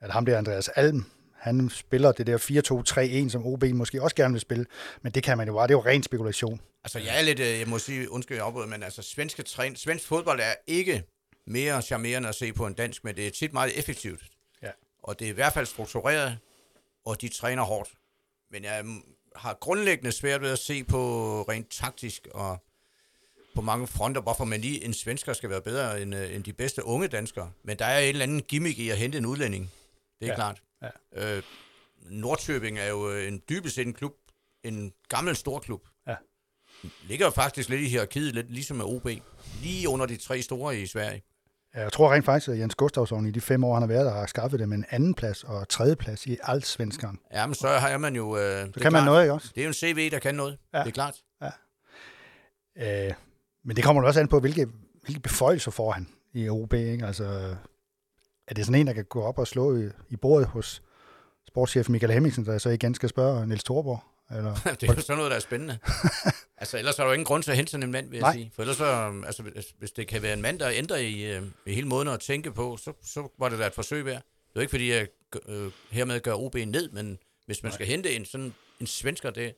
S1: at ham der Andreas Alm, han spiller det der 4-2-3-1, som OB måske også gerne vil spille, men det kan man jo bare, det er jo ren spekulation.
S2: Altså, jeg er lidt, øh, jeg må sige, undskyld, jeg afbryder, men altså, svenske træn, svensk fodbold er ikke mere charmerende at se på en dansk, men det er tit meget effektivt.
S1: Ja.
S2: Og det er i hvert fald struktureret, og de træner hårdt. Men jeg mm, har grundlæggende svært ved at se på rent taktisk og på mange fronter, hvorfor man lige en svensker skal være bedre end, øh, end de bedste unge danskere. Men der er et eller andet gimmick i at hente en udlænding. Det er
S1: Ja.
S2: ja. klart.
S1: Ja.
S2: Øh, Nordtøbing er jo øh, en dybest set en klub, en gammel stor klub.
S1: Ja.
S2: Ligger jo faktisk lidt i hierarkiet, lidt ligesom med OB. Lige under de tre store i Sverige.
S1: Jeg tror rent faktisk, at Jens Gustafsson i de fem år, han har været der, har skaffet dem en anden plads og tredje plads i alt svenskeren.
S2: Ja, men så har man jo... Øh, det
S1: Så kan man
S2: klart,
S1: noget, ikke også?
S2: Det er jo en CV, der kan noget.
S1: Ja.
S2: Ja. Det er klart.
S1: Øh, men det kommer jo også an på, hvilke, hvilke beføjelser får han i OB. Ikke? Altså, er det sådan en, der kan gå op og slå i, i bordet hos sportschef Michael Hemmingsen, der så igen skal spørge Niels Thorborg? Eller?
S2: det er jo sådan noget, der er spændende. altså, ellers er der jo ingen grund til at hente sådan en mand, vil jeg
S1: Nej.
S2: sige. For ellers så, altså, hvis- det kan være en mand, der ændrer i, øh, i hele måden at tænke på, så, så var det da et forsøg værd. Det er jo ikke, fordi jeg øh, hermed gør OB ned, men hvis man skal hente en sådan en svensker, det,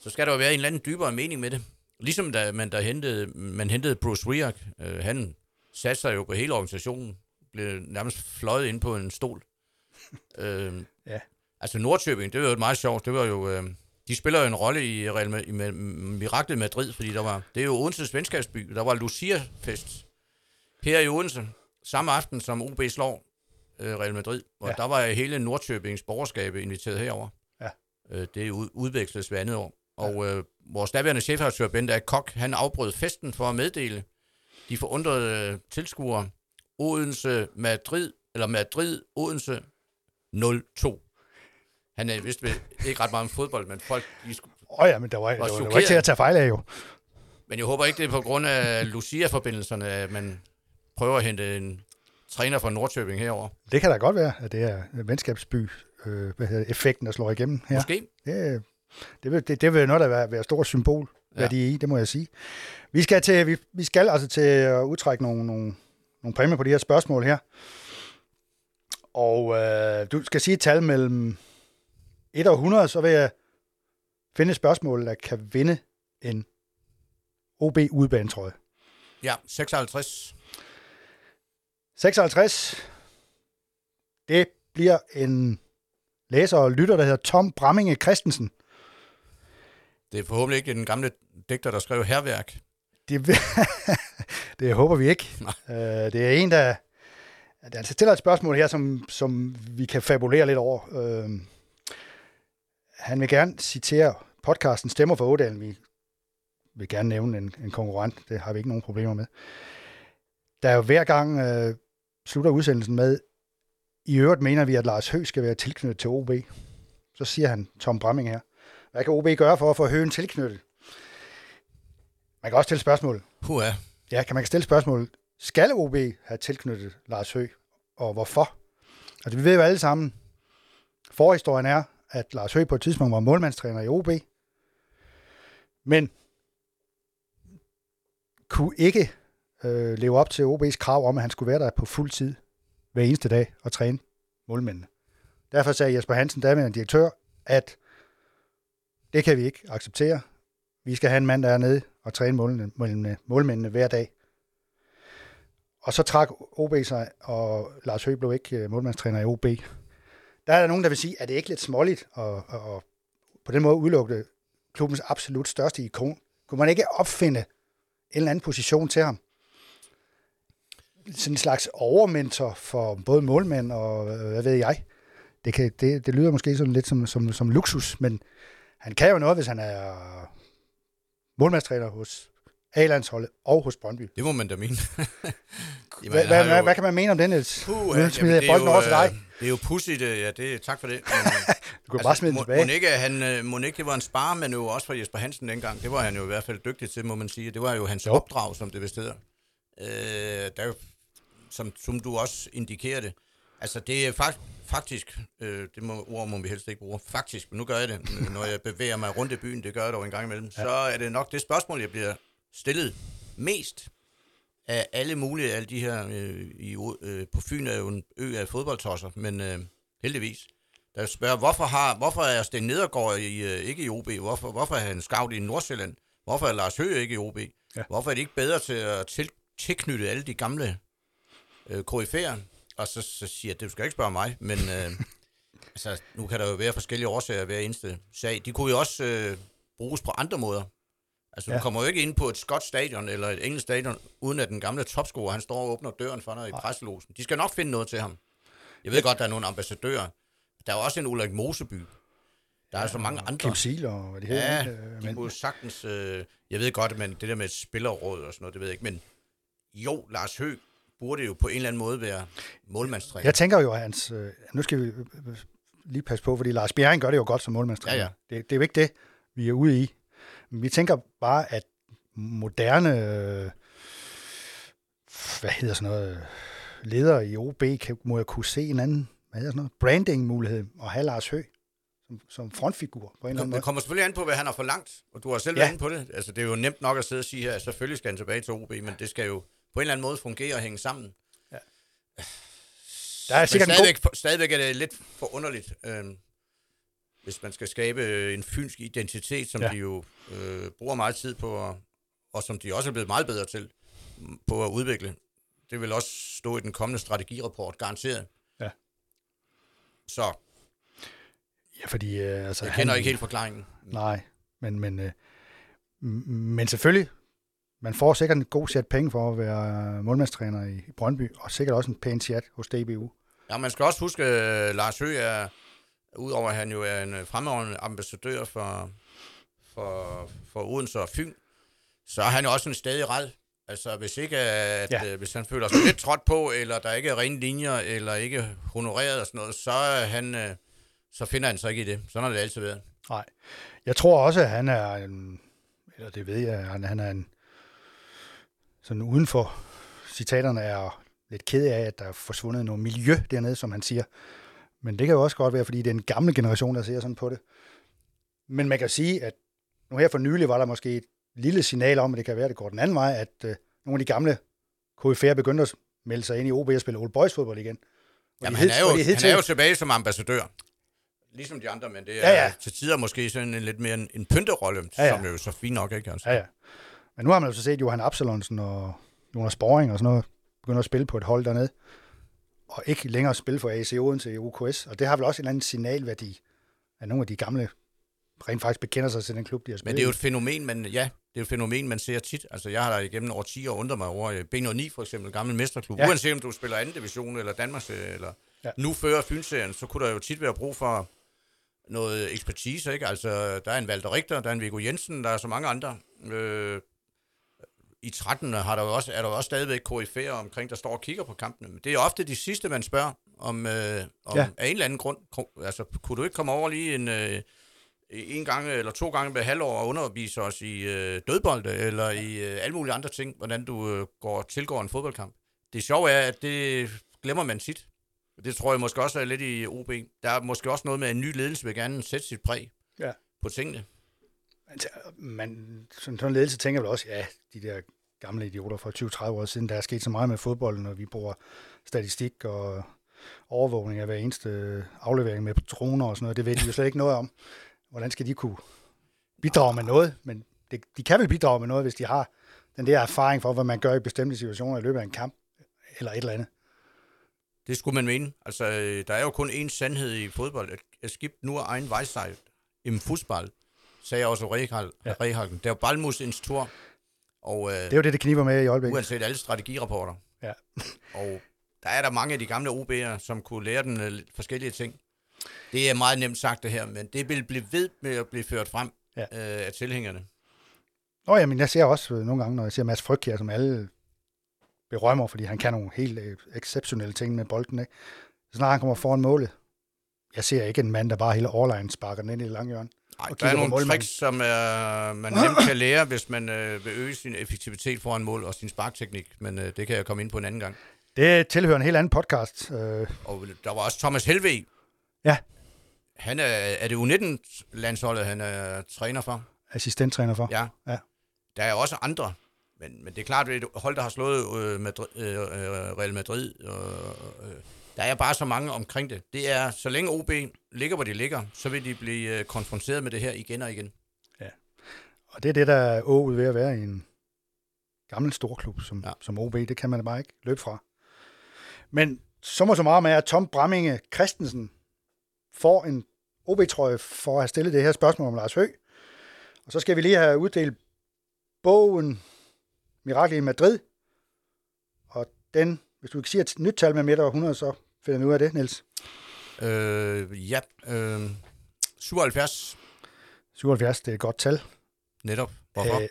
S2: så skal der jo være en eller anden dybere mening med det. Ligesom da man, der hentede, man hentede Bruce Riak, øh, han satte sig jo på hele organisationen, blev nærmest fløjet ind på en stol. øh,
S1: Ja.
S2: Altså Nordtøbing, det var jo meget sjovt, det var jo... Øh, de spiller jo en rolle i Real i Miraklet Madrid, fordi der var, det er jo Odenses venskabsby, der var Lucia-fest her i Odense, samme aften som OB slår øh, Real Madrid, og
S1: Ja.
S2: der var hele Nordtøbings borgerskab inviteret herover.
S1: Ja.
S2: Øh, det ud, udveksles hver andet år. Og øh, vores daværende chefredaktør, Bent A. Kok, han afbrød festen for at meddele de forundrede øh, tilskuere Odense Madrid, eller Madrid Odense 0-2. Han er vist ved- ikke ret meget om fodbold, men folk,
S1: Åh oh ja, men der var, der var, der var ikke til at tage fejl af jo.
S2: men jeg håber ikke, det er på grund af Lucia-forbindelserne, at man prøver at hente en træner fra Nordtøbing herover.
S1: Det kan da godt være, at det er venskabsby, øh, hvad hedder effekten, der slår igennem her.
S2: Måske.
S1: Det, det, vil, det, det vil noget, der være, være stort symbol, hvad
S2: Ja.
S1: de er i, det må jeg sige. Vi skal, til, vi, vi skal altså til at udtrække nogle, nogle, nogle præmier på de her spørgsmål her. Og øh, du skal sige et tal mellem 1 og 100, så vil jeg finde et spørgsmål, der kan vinde en OB udebanetrøje.
S2: Ja, 56.
S1: 56. Det bliver en læser og lytter, der hedder Tom Bramminge Christensen.
S2: Det er forhåbentlig ikke den gamle digter, der skrev herværk.
S1: Det, det håber vi ikke. Øh, det er en, der... Der altså stiller et spørgsmål her, som, som vi kan fabulere lidt over. Øh, han vil gerne citere podcasten Stemmer for Ådalen. Vi vil gerne nævne en, en konkurrent. Det har vi ikke nogen problemer med. Der er jo hver gang øh, slutter udsendelsen med, i øvrigt mener vi, at Lars Høgh skal være tilknyttet til OB. Så siger han, Tom Bramming her, hvad kan OB gøre for at få Høgen tilknyttet? Man kan også stille spørgsmål.
S2: Ja.
S1: Ja, kan man kan stille spørgsmål. Skal OB have tilknyttet Lars Høgh, og hvorfor? Altså, vi ved jo alle sammen, forhistorien er, at Lars Høgh på et tidspunkt var målmandstræner i OB, men kunne ikke øh, leve op til OB's krav om, at han skulle være der på fuld tid hver eneste dag og træne målmændene. Derfor sagde Jesper Hansen, daværende direktør, at det kan vi ikke acceptere. Vi skal have en mand, der er nede og træne målmændene, målmændene, målmændene hver dag. Og så trak OB sig, og Lars Høgh blev ikke øh, målmandstræner i OB. Der er der nogen, der vil sige, at det ikke lidt småligt at, at, at på den måde udelukke klubbens absolut største ikon. Kunne man ikke opfinde en eller anden position til ham? Sådan en slags overmentor for både målmænd og øh, hvad ved jeg. Det, kan, det, det lyder måske sådan lidt som, som, som luksus, men han kan jo noget, hvis han er målmandstræner hos A-landsholdet og hos Brøndby.
S2: Det må man da mene. Jamen,
S1: Hvad, hvad,
S2: jo-
S1: hvad kan man mene om den, Niels?
S2: Puh,
S1: Nu smider jeg
S2: det er
S1: bolden
S2: jo,
S1: over til dig.
S2: øh, Det er jo pudsigt, øh, ja, det, tak for det.
S1: Du kan bare smide den tilbage.
S2: Monique, han, øh, Monique, det var en sparmanøvre også for Jesper Hansen dengang. Det var han jo i hvert fald dygtig til, må man sige. Det var jo hans jo. opdrag, som det vist hedder. Øh, der, som, som du også indikerede, altså det er fakt, faktisk, øh, det må, ord må vi helst ikke bruge, faktisk, men nu gør jeg det, når jeg bevæger mig rundt i byen, det gør jeg dog en gang imellem, ja. så er det nok det spørgsmål, jeg bliver stillet mest af alle mulige, alle de her, øh, i, øh, på Fyn er jo en ø af fodboldtosser, men øh, heldigvis, der spørger, hvorfor, har, hvorfor er Sten Nedergaard i, øh, ikke i OB? Hvorfor, hvorfor er han scout i Nordsjælland? Hvorfor er Lars Høgh ikke i OB? Ja. Hvorfor er de ikke bedre til at til, tilknytte alle de gamle øh, KF'er? Og så, så siger jeg, det skal ikke spørge mig, men øh, altså, nu kan der jo være forskellige årsager hver eneste sag. De kunne jo også øh, bruges på andre måder. Altså, ja. du kommer jo ikke ind på et skotsk stadion eller et engelsk stadion, uden at den gamle topscorer, han står og åbner døren for dig i presselosen. De skal nok finde noget til ham. Jeg ved ja. godt, der er nogle ambassadører. Der er også en Ulrik Moseby. Der er ja, så mange andre.
S1: Kim Siel og det hedder.
S2: Ja, øh, de kunne sagtens... Øh, jeg ved godt, men det der med spillerråd og sådan noget, det ved jeg ikke. Men jo, Lars Høgh burde jo på en eller anden måde være målmandstræner.
S1: Jeg tænker jo, at hans... Øh, nu skal vi øh, lige passe på, fordi Lars Bjerring gør det jo godt som målmandstræner. Ja, ja. Det, det er jo ikke det, vi er ude i. Men vi tænker bare, at moderne... Øh, hvad hedder sådan noget... Ledere i OB kan, må jeg kunne se en anden hvad hedder sådan noget, branding-mulighed og have Lars Høgh som, som frontfigur på en eller anden måde.
S2: Det kommer selvfølgelig an på, hvad han har forlangt, og du har selv ja. været inde på det. Altså, det er jo nemt nok at sidde og sige her, at selvfølgelig skal han tilbage til OB, men det skal jo på en eller anden måde fungere og hænge sammen. Ja. Der er sikkert stadigvæk, god... stadigvæk er det lidt for underligt, øh, hvis man skal skabe en fynsk identitet, som ja. de jo øh, bruger meget tid på, og som de også er blevet meget bedre til på at udvikle. Det vil også stå i den kommende strategirapport, garanteret. Ja. Så.
S1: Ja, fordi... Øh, altså,
S2: jeg kender han, ikke helt forklaringen.
S1: Nej, men, men, øh, men selvfølgelig, man får sikkert en god sæt penge for at være målmandstræner i Brøndby, og sikkert også en pæn chat hos DBU.
S2: Ja, man skal også huske, at Lars Høgh er, udover at han jo er en fremragende ambassadør for, for, for Odense og Fyn, så er han jo også en stadig red. Altså, hvis ikke at, ja. øh, hvis han føler sig lidt trådt på, eller der ikke er rene linjer, eller ikke honoreret og sådan noget, så, han, øh, så finder han sig ikke i det. Sådan har det altid været.
S1: Nej. Jeg tror også, at han er en, eller det ved jeg, han, han er en, sådan uden for citaterne er lidt ked af, at der er forsvundet noget miljø dernede, som han siger. Men det kan jo også godt være, fordi det er en gammel generation, der ser sådan på det. Men man kan sige, at nu her for nylig var der måske et lille signal om, at det kan være, at det går den anden vej, at øh, nogle af de gamle KF'er begynder at melde sig ind i OB og spille Old Boys fodbold igen.
S2: Jamen, han, er jo, han er jo tilbage som ambassadør. Ligesom de andre, men det er ja, ja. til tider måske sådan en lidt mere en, en pynterolle, ja, ja. som er jo så fint nok, ikke? Altså.
S1: Ja, ja. Men nu har man jo så set Johan Absalonsen og Jonas Boring og sådan noget, begynder at spille på et hold dernede, og ikke længere spille for AC Odense i UKS, og det har vel også en anden signalværdi, at nogle af de gamle rent faktisk bekender sig til den klub, de har spillet
S2: Men det er jo et fænomen, man, ja, det er et fænomen, man ser tit. Altså, jeg har da igennem over 10 år undret mig over øh, B9 for eksempel, gammel mesterklub. Ja. Uanset om du spiller anden division eller Danmarks, eller ja. nu fører Fynserien, så kunne der jo tit være brug for noget ekspertise, ikke? Altså, der er en Walter Richter, der er en Viggo Jensen, der er så mange andre. Øh, i 13. Har der jo også, er der jo også stadigvæk KF'er omkring, der står og kigger på kampene. Men det er ofte de sidste, man spørger om, øh, om ja. af en eller anden grund. Altså, kunne du ikke komme over lige en, øh, en gang eller to gange med halvår og undervise os i øh, dødbolde, eller i øh, alle mulige andre ting, hvordan du øh, går tilgår en fodboldkamp. Det sjove er, at det glemmer man tit. Det tror jeg måske også er lidt i OB. Der er måske også noget med, at en ny ledelse vil gerne sætte sit præg ja. på tingene.
S1: Altså, man, sådan, sådan en ledelse tænker vel også, ja, de der gamle idioter fra 20-30 år siden, der er sket så meget med fodbolden, og vi bruger statistik og overvågning af hver eneste aflevering med droner og sådan noget. Det ved de jo slet ikke noget om. Hvordan skal de kunne bidrage med noget? Men det, de kan vel bidrage med noget, hvis de har den der erfaring for, hvad man gør i bestemte situationer i løbet af en kamp, eller et eller andet.
S2: Det skulle man mene. Altså, øh, der er jo kun én sandhed i fodbold. At skib nu er egen vejsejl i fodbold sagde også Rehal, ja. Rehalken. Det er jo Balmus tur. Og, øh,
S1: det er jo det, det kniber med i øjeblikket.
S2: Uanset alle strategirapporter. Ja. og der er der mange af de gamle OB'er, som kunne lære den uh, forskellige ting. Det er meget nemt sagt det her, men det vil blive ved med at blive ført frem ja. øh, af tilhængerne.
S1: Nå ja, men jeg ser også øh, nogle gange, når jeg ser Mads Fryg her, som alle berømmer, fordi han kan nogle helt øh, exceptionelle ting med bolden. Ikke? Så snart han kommer foran målet, jeg ser ikke en mand, der bare hele overline sparker den ind i det lange hjørne.
S2: Nej, der er nogle tricks, som er, man nemt kan lære, hvis man øh, vil øge sin effektivitet foran mål og sin sparkteknik, men øh, det kan jeg komme ind på en anden gang.
S1: Det tilhører en helt anden podcast. Øh,
S2: Og der var også Thomas Helve.
S1: Ja.
S2: Han er, er det U19-landsholdet, han er træner for?
S1: assistenttræner for.
S2: Ja.
S1: Ja.
S2: Der er også andre, men, men det er klart, at et hold, der har slået øh, Madrid, øh, øh, Real Madrid. Og, øh, der er bare så mange omkring det. Det er, så længe OB ligger, hvor de ligger, så vil de blive øh, konfronteret med det her igen og igen.
S1: Og det er det, der er ået ved at være i en gammel storklub som, ja.
S2: Ja.
S1: som OB. Det kan man bare ikke løbe fra. Men så må så meget med, at Tom Bramminge Christensen får en OB-trøje for at have stillet det her spørgsmål om Lars Høgh. Og så skal vi lige have uddelt bogen Mirakel i Madrid. Og den, hvis du ikke siger et nyt tal med midt over 100, så finder vi ud af det, Niels.
S2: Øh, ja, øh, 77
S1: 77, det er et godt tal.
S2: netop. Hvorfor?
S1: Øh,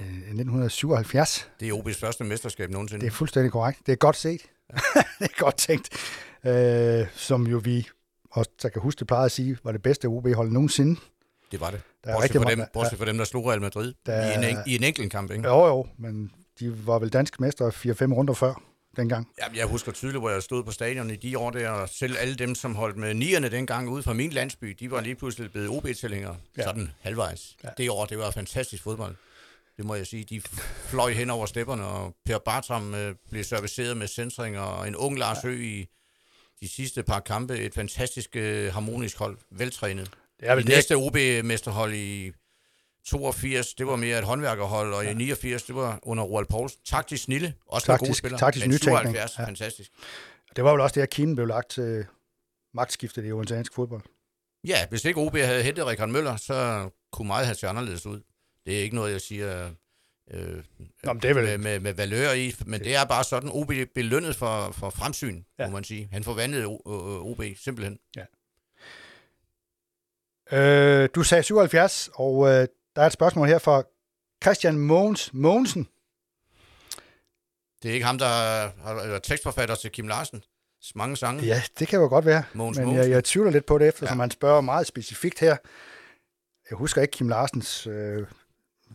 S1: øh, 1977.
S2: det er OB's første mesterskab nogensinde.
S1: Det er fuldstændig korrekt. Det er godt set. det er godt tænkt. Øh, som jo vi, også der kan huske det, plejede at sige, var det bedste OB-hold nogensinde.
S2: det var det.
S1: Der er
S2: Bortset
S1: rigtig
S2: fra, dem, bortset fra dem, der slog Real Madrid
S1: Der-
S2: i, en, i en enkelt kamp. Ikke?
S1: Jo, jo, men de var vel danske mestre 4-5 runder før dengang.
S2: Jamen, jeg husker tydeligt, hvor jeg stod på stadion i de år der, og selv alle dem, som holdt med nierne dengang ude fra min landsby, de var lige pludselig blevet OB-tilhængere,
S1: Ja.
S2: ja. sådan halvvejs.
S1: Ja.
S2: Ja. Det år, det var fantastisk fodbold. Det må jeg sige. De fløj hen over stepperne, og Per Bartram øh, blev serviceret med centringer, og en ung Lars Høgh i de sidste par kampe. Et fantastisk øh, harmonisk hold, veltrænet.
S1: Det er vel
S2: det
S1: det,
S2: næste OB-mesterhold i 82, det var mere et håndværkerhold, og i 89, det var under Roald Poulsen. Taktisk snille, også med gode
S1: Taktisk-
S2: spillere.
S1: taktisk nytænkning,
S2: 77,
S1: ja.
S2: ja. fantastisk.
S1: det var vel også det, at Kinen blev lagt til magtskiftet i odenseansk fodbold.
S2: Ja, hvis ikke OB havde hentet Rikard Møller, så kunne meget have set anderledes ud. Det er ikke noget, jeg siger øh,
S1: Nå, men det er vel-
S2: med, med, med valør i, men det er bare sådan, OB belønnet for, for fremsyn,
S1: Ja.
S2: ja. må man sige. Han forvandlede O- O- OB simpelthen.
S1: Øh, du sagde 77, og øh, der er et spørgsmål her fra Christian Mogens Mogensen.
S2: Det er ikke ham, der været tekstforfatter til Kim Larsen. Mange sange.
S1: Ja, det kan jo godt være,
S2: Mogens
S1: men jeg,
S2: Mogensen.
S1: jeg tvivler lidt på det, eftersom ja. Han spørger meget specifikt her. Jeg husker ikke Kim Larsens øh,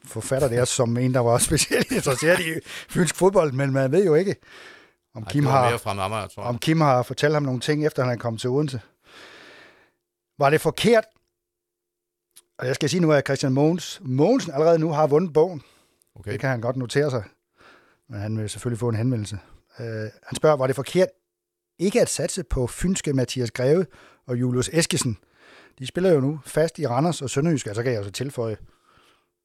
S1: forfatter der som en, der var specielt interesseret i fynsk fodbold, men man ved jo ikke, om
S2: Ej,
S1: Kim har...
S2: fra Amager, tror jeg.
S1: om Kim har fortalt ham nogle ting, efter han er kommet til Odense. Var det forkert? Og jeg skal sige nu, at Christian Mogens, Mogensen allerede nu har vundet bogen.
S2: Okay.
S1: Det kan han godt notere sig. Men han vil selvfølgelig få en henvendelse. Uh, han spørger, var det forkert ikke at satse på fynske Mathias Greve og Julius Eskesen? De spiller jo nu fast i Randers og Sønderjysk, og så kan jeg jo så tilføje,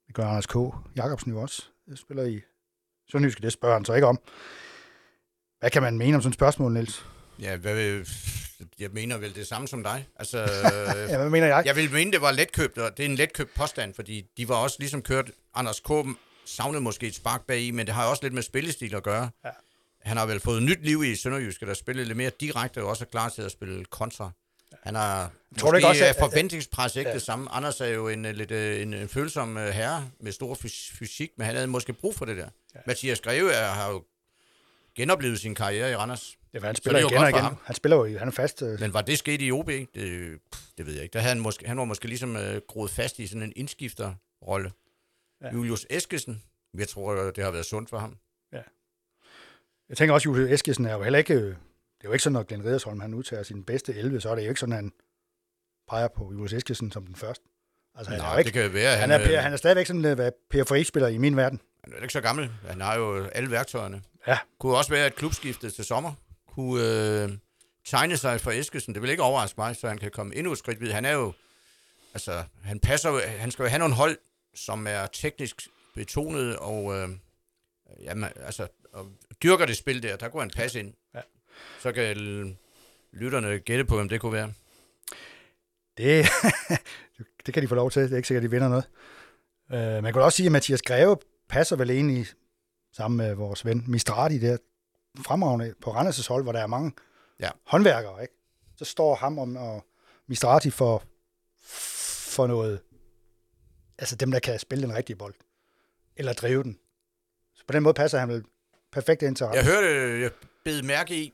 S1: det gør Anders K. Jacobsen jo også. Jeg spiller i Sønderjysk, det spørger han så ikke om. Hvad kan man mene om sådan et spørgsmål, Niels?
S2: Ja, hvad, jeg mener vel det samme som dig. Altså,
S1: Ja, hvad mener jeg?
S2: Jeg vil mene, det var letkøbt, og det er en letkøbt påstand, fordi de var også ligesom kørt, Anders K. savnede måske et spark bag i, men det har også lidt med spillestil at gøre.
S1: Ja.
S2: Han har vel fået nyt liv i Sønderjyske, der spillede lidt mere direkte, og også er klar til at spille kontra. Han har
S1: Tror ikke også,
S2: er
S1: at-
S2: forventningspres ikke
S1: Ja.
S2: det samme. Anders er jo en, øh, lidt, øh, en, en følsom øh, herre med stor fys- fysik, men han havde måske brug for det der. Ja. Mathias Greve er, har jo genoplevet sin karriere i Randers.
S1: Ja, han
S2: Så
S1: spiller
S2: det er
S1: igen og igen.
S2: ham.
S1: Han spiller jo, han er fast. Øh,
S2: Men var det sket i OB? Det, det ved jeg ikke. Der havde han, måske, han var måske ligesom øh, groet fast i sådan en indskifterrolle.
S1: Ja.
S2: Ja. Julius Eskesen, jeg tror, det har været sundt for ham.
S1: jeg tænker også, at Julius Eskesen er jo heller ikke... øh, Det er jo ikke sådan, når Glenn Riddersholm han udtager sin bedste 11, så er det jo ikke sådan, at han peger på Julius Eskesen som den første. Altså, han, er,
S2: Nej,
S1: jo ikke,
S2: det kan være.
S1: han,
S2: Han,
S1: er,
S2: øh,
S1: han er stadigvæk sådan, øh, hvad Per Friis-spiller i min verden.
S2: Han er ikke så gammel. Han har jo alle værktøjerne.
S1: Ja.
S2: Kunne også være et klubskifte til sommer. Kunne øh, tegne sig for Eskesen. Det vil ikke overraske mig, så han kan komme endnu et skridt videre. Han er jo... Altså, han passer Han skal jo have nogle hold, som er teknisk betonet og... Øh, jamen, altså, og dyrker det spil der. Der kunne han passe ind.
S1: Ja.
S2: Så kan lytterne gætte på, hvem det kunne være.
S1: Det, det kan de få lov til. Det er ikke sikkert, de vinder noget. Uh, man kan også sige, at Mathias Greve passer vel egentlig sammen med vores ven Mistrati der fremragende på Randers' hold, hvor der er mange
S2: Ja.
S1: håndværkere. Ikke? Så står ham og, og Mistrati for, for noget, altså dem, der kan spille den rigtige bold, eller drive den. Så på den måde passer han vel perfekt ind til
S2: Jeg
S1: Randers.
S2: hørte, jeg bed mærke i,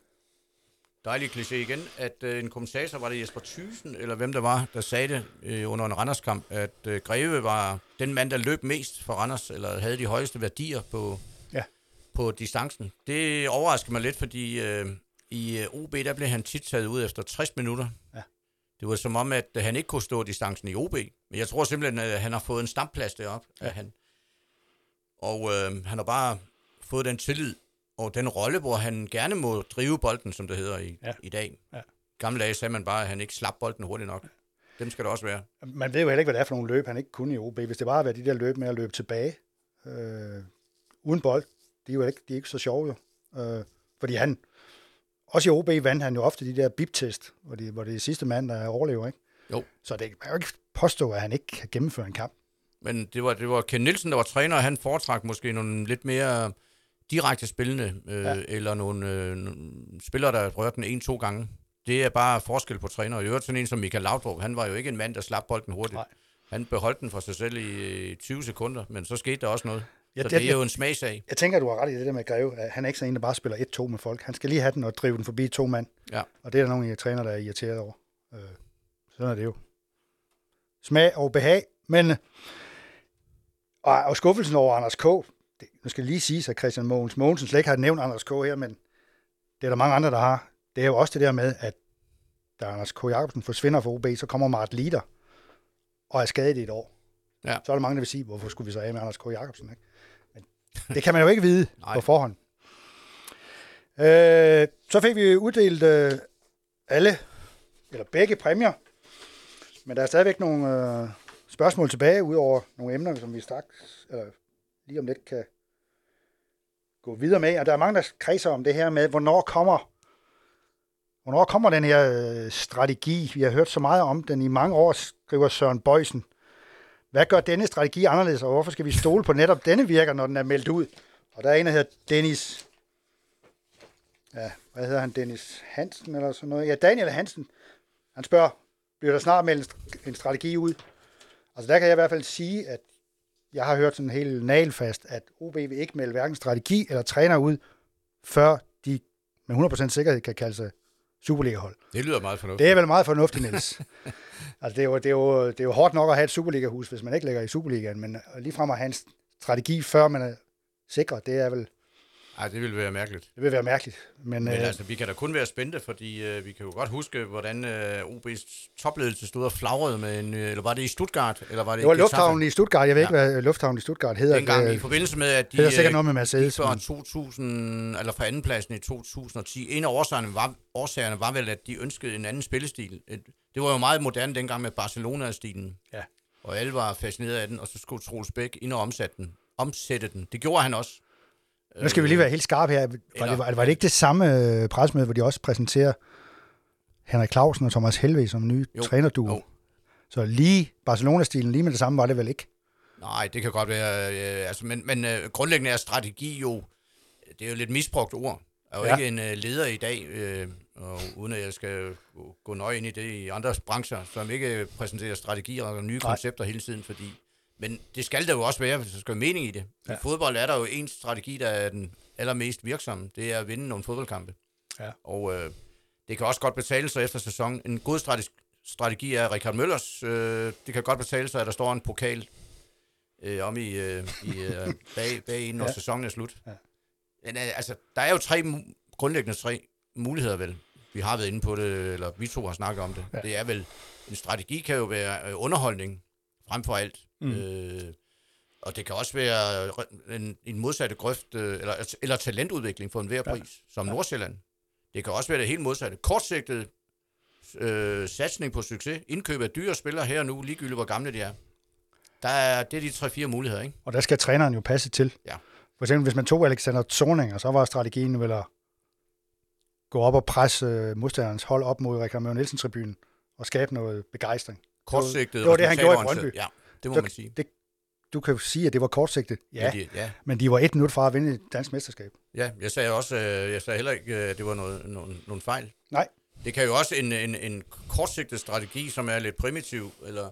S2: dejlig kliché igen, at øh, en kommentator, var det Jesper Thysen, eller hvem der var, der sagde det øh, under en Randers-kamp, at øh, Greve var den mand, der løb mest for Randers, eller havde de højeste værdier på,
S1: Ja.
S2: på distancen. Det overrasker mig lidt, fordi øh, i øh, OB, der blev han tit taget ud efter 60 minutter.
S1: Ja.
S2: Det var som om, at øh, han ikke kunne stå distancen i OB. Men jeg tror simpelthen, at han har fået en stamplads deroppe. Ja. Han. Og øh, han har bare fået den tillid og den rolle, hvor han gerne må drive bolden, som det hedder i,
S1: Ja.
S2: i dag.
S1: Ja.
S2: Gamle dage sagde man bare, at han ikke slap bolden hurtigt nok. Dem skal der også være.
S1: Man ved jo heller ikke, hvad det er for nogle løb, han ikke kunne i OB. Hvis det bare været de der løb med at løbe tilbage, øh, uden bold, de er jo ikke, de er ikke så sjove jo. Øh, fordi han, også i OB vandt han jo ofte de der bip-test, hvor, de, hvor det er sidste mand, der overlever, ikke?
S2: Jo.
S1: Så det kan jo ikke påstå, at han ikke kan gennemføre en kamp.
S2: Men det var, det var Ken Nielsen, der var træner, og han foretrak måske nogle lidt mere direkte spillende, øh, ja. Eller nogle, øh, spillere, der rørte den en-to gange. Det er bare forskel på træner. I øvrigt sådan en som Michael Laudrup, han var jo ikke en mand, der slap bolden hurtigt.
S1: Nej.
S2: Han beholdt den for sig selv i øh, 20 sekunder, men så skete der også noget.
S1: Ja,
S2: så
S1: det-
S2: det er jo en smagsag.
S1: Jeg tænker, du har ret i det der med Greve. Han er ikke sådan en, der bare spiller 1-2 med folk. Han skal lige have den og drive den forbi to mand.
S2: Ja.
S1: Og det er der nogle af træner, der er irriteret over. Øh, sådan er det jo. Smag og behag. Men øh, og, og skuffelsen over Anders K. Nu skal lige sige, at Christian Mogens Mogensen slet ikke har nævnt Anders K. her, men det er der mange andre, der har. Det er jo også det der med, at da Anders K. Jacobsen forsvinder fra OB, så kommer Mart Lider og er skadet i et år.
S2: Ja.
S1: Så er der mange, der vil sige, hvorfor skulle vi så af med Anders K. Jacobsen? Ikke? Men det kan man jo ikke vide på forhånd. Øh, så fik vi uddelt øh, alle, eller begge præmier. Men der er stadigvæk nogle øh, spørgsmål tilbage, udover nogle emner, som vi straks, eller lige om lidt kan gå videre med. Og der er mange, der kredser om det her med, hvornår kommer, hvornår kommer den her øh, strategi? Vi har hørt så meget om den i mange år, skriver Søren Bøjsen. Hvad gør denne strategi anderledes, og hvorfor skal vi stole på netop denne virker, når den er meldt ud? Og der er en, der hedder Dennis ja, hvad hedder han, Dennis Hansen eller sådan noget? Ja, Daniel Hansen. Han spørger, bliver der snart meldt en en strategi ud? Altså der kan jeg i hvert fald sige, at jeg har hørt sådan helt nalfast, at OB vil ikke melde hverken strategi eller træner ud, før de med 100% sikkerhed kan kalde sig Superliga-hold.
S2: Det lyder meget fornuftigt.
S1: Det er vel meget fornuftigt, Niels. altså, det, er jo, det, er jo, det er jo hårdt nok at have et Superliga-hus, hvis man ikke ligger i Superligaen, men ligefrem at have en strategi, før man er sikret, det er vel,
S2: Ej, det ville være mærkeligt.
S1: det vil være mærkeligt. Men,
S2: Men
S1: øh,
S2: altså, vi kan da kun være spændte, fordi øh, vi kan jo godt huske, hvordan øh, OB's topledelse stod og flagrede med en... Øh, eller var det i Stuttgart? Eller var det,
S1: Det var lufthavnen i Stuttgart. Jeg ved ikke, hvad lufthavnen i Stuttgart hedder.
S2: Dengang
S1: Det,
S2: i forbindelse med, at de
S1: det er sikkert
S2: øh,
S1: noget med Mercedes.
S2: fra
S1: men-
S2: 2000, eller fra andenpladsen i 2010. En af årsagerne var, årsagerne var vel, at de ønskede en anden spillestil. Et, det var jo meget moderne dengang med Barcelona-stilen.
S1: Ja.
S2: Og alle var fascineret af den, og så skulle Troels Bæk ind og omsætte den. Omsætte den. Det gjorde han også.
S1: Nu skal vi lige være helt skarpe her. Var, det, var, var det ikke det samme øh, presmøde, hvor de også præsenterer Henrik Clausen og Thomas Helve som nye
S2: Jo,
S1: trænerduo?
S2: jo.
S1: Så lige Barcelona-stilen, lige med det samme var det vel ikke?
S2: Nej, det kan godt være. Øh, altså, men men øh, grundlæggende er strategi jo, det er jo lidt misbrugt ord. Jeg er jo
S1: Ja.
S2: ikke en øh, leder i dag, øh, og uden at jeg skal gå, gå nøje ind i det i andre brancher, som ikke præsenterer strategier og nye
S1: Nej.
S2: koncepter hele tiden, fordi men det skal der jo også være, hvis der skal være mening i det. Ja. I fodbold er der jo en strategi, der er den allermest virksomme. Det er at vinde nogle fodboldkampe.
S1: Ja.
S2: Og øh, det kan også godt betale sig efter sæsonen. En god strategi, strategi er Richard Møllers. Øh, det kan godt betale sig, at der står en pokal øh, om i, øh, i øh, bag, bag når
S1: Ja.
S2: sæsonen er slut.
S1: Ja.
S2: Men øh, altså, der er jo tre grundlæggende tre muligheder vel. Vi har været inde på det, eller vi to har snakket om det.
S1: Ja.
S2: Det er vel, en strategi kan jo være øh, underholdning frem for alt.
S1: Mm.
S2: Øh, og det kan også være en, en modsatte grøft, øh, eller, eller talentudvikling for enhver
S1: Ja.
S2: pris, som Nordsjælland. Det kan også være det helt modsatte. Kortsigtet øh, satsning på succes, indkøb af dyre spillere her og nu, ligegyldigt hvor gamle de er. Der er, det er de tre-fire muligheder, ikke?
S1: Og der skal træneren jo passe til.
S2: Ja.
S1: For eksempel, hvis man tog Alexander Zorninger, så var strategien vel at gå op og presse øh, modstanderens hold op mod Møller Nielsen-tribunen og skabe noget begejstring.
S2: Kortsigtet,
S1: det var det, han gjorde i. Brøndby.
S2: Ja, det må
S1: Så
S2: man sige.
S1: Det, du kan jo sige, at det var kortsigtet. Ja,
S2: Men de, ja.
S1: men de var et minut fra at vinde et dansk mesterskab.
S2: Ja, jeg sagde også, øh, jeg sagde heller ikke, øh, at det var noget, nogle, nogle fejl.
S1: Nej.
S2: Det kan jo også en, en, en kortsigtet strategi, som er lidt primitiv, eller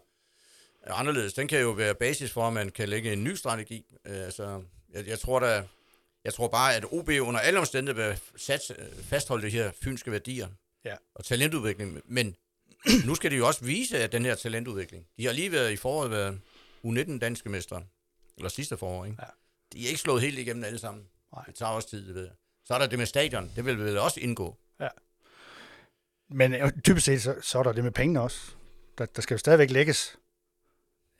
S2: er anderledes, den kan jo være basis for, at man kan lægge en ny strategi. Øh, Altså, jeg, jeg tror da, jeg tror bare, at OB under alle omstændigheder vil sats, fastholde de her fynske værdier
S1: Ja.
S2: og talentudvikling. Men nu skal de jo også vise, at den her talentudvikling. De har lige været i foråret været U19 danske mestre, eller sidste forår, ikke?
S1: Ja.
S2: De er ikke slået helt igennem alle sammen.
S1: Nej.
S2: Det tager også tid, det ved jeg. Så er der det med stadion. Det vil vel også indgå.
S1: Men øh, typisk set, så, så er der det med pengene også. Der, der skal jo stadigvæk lægges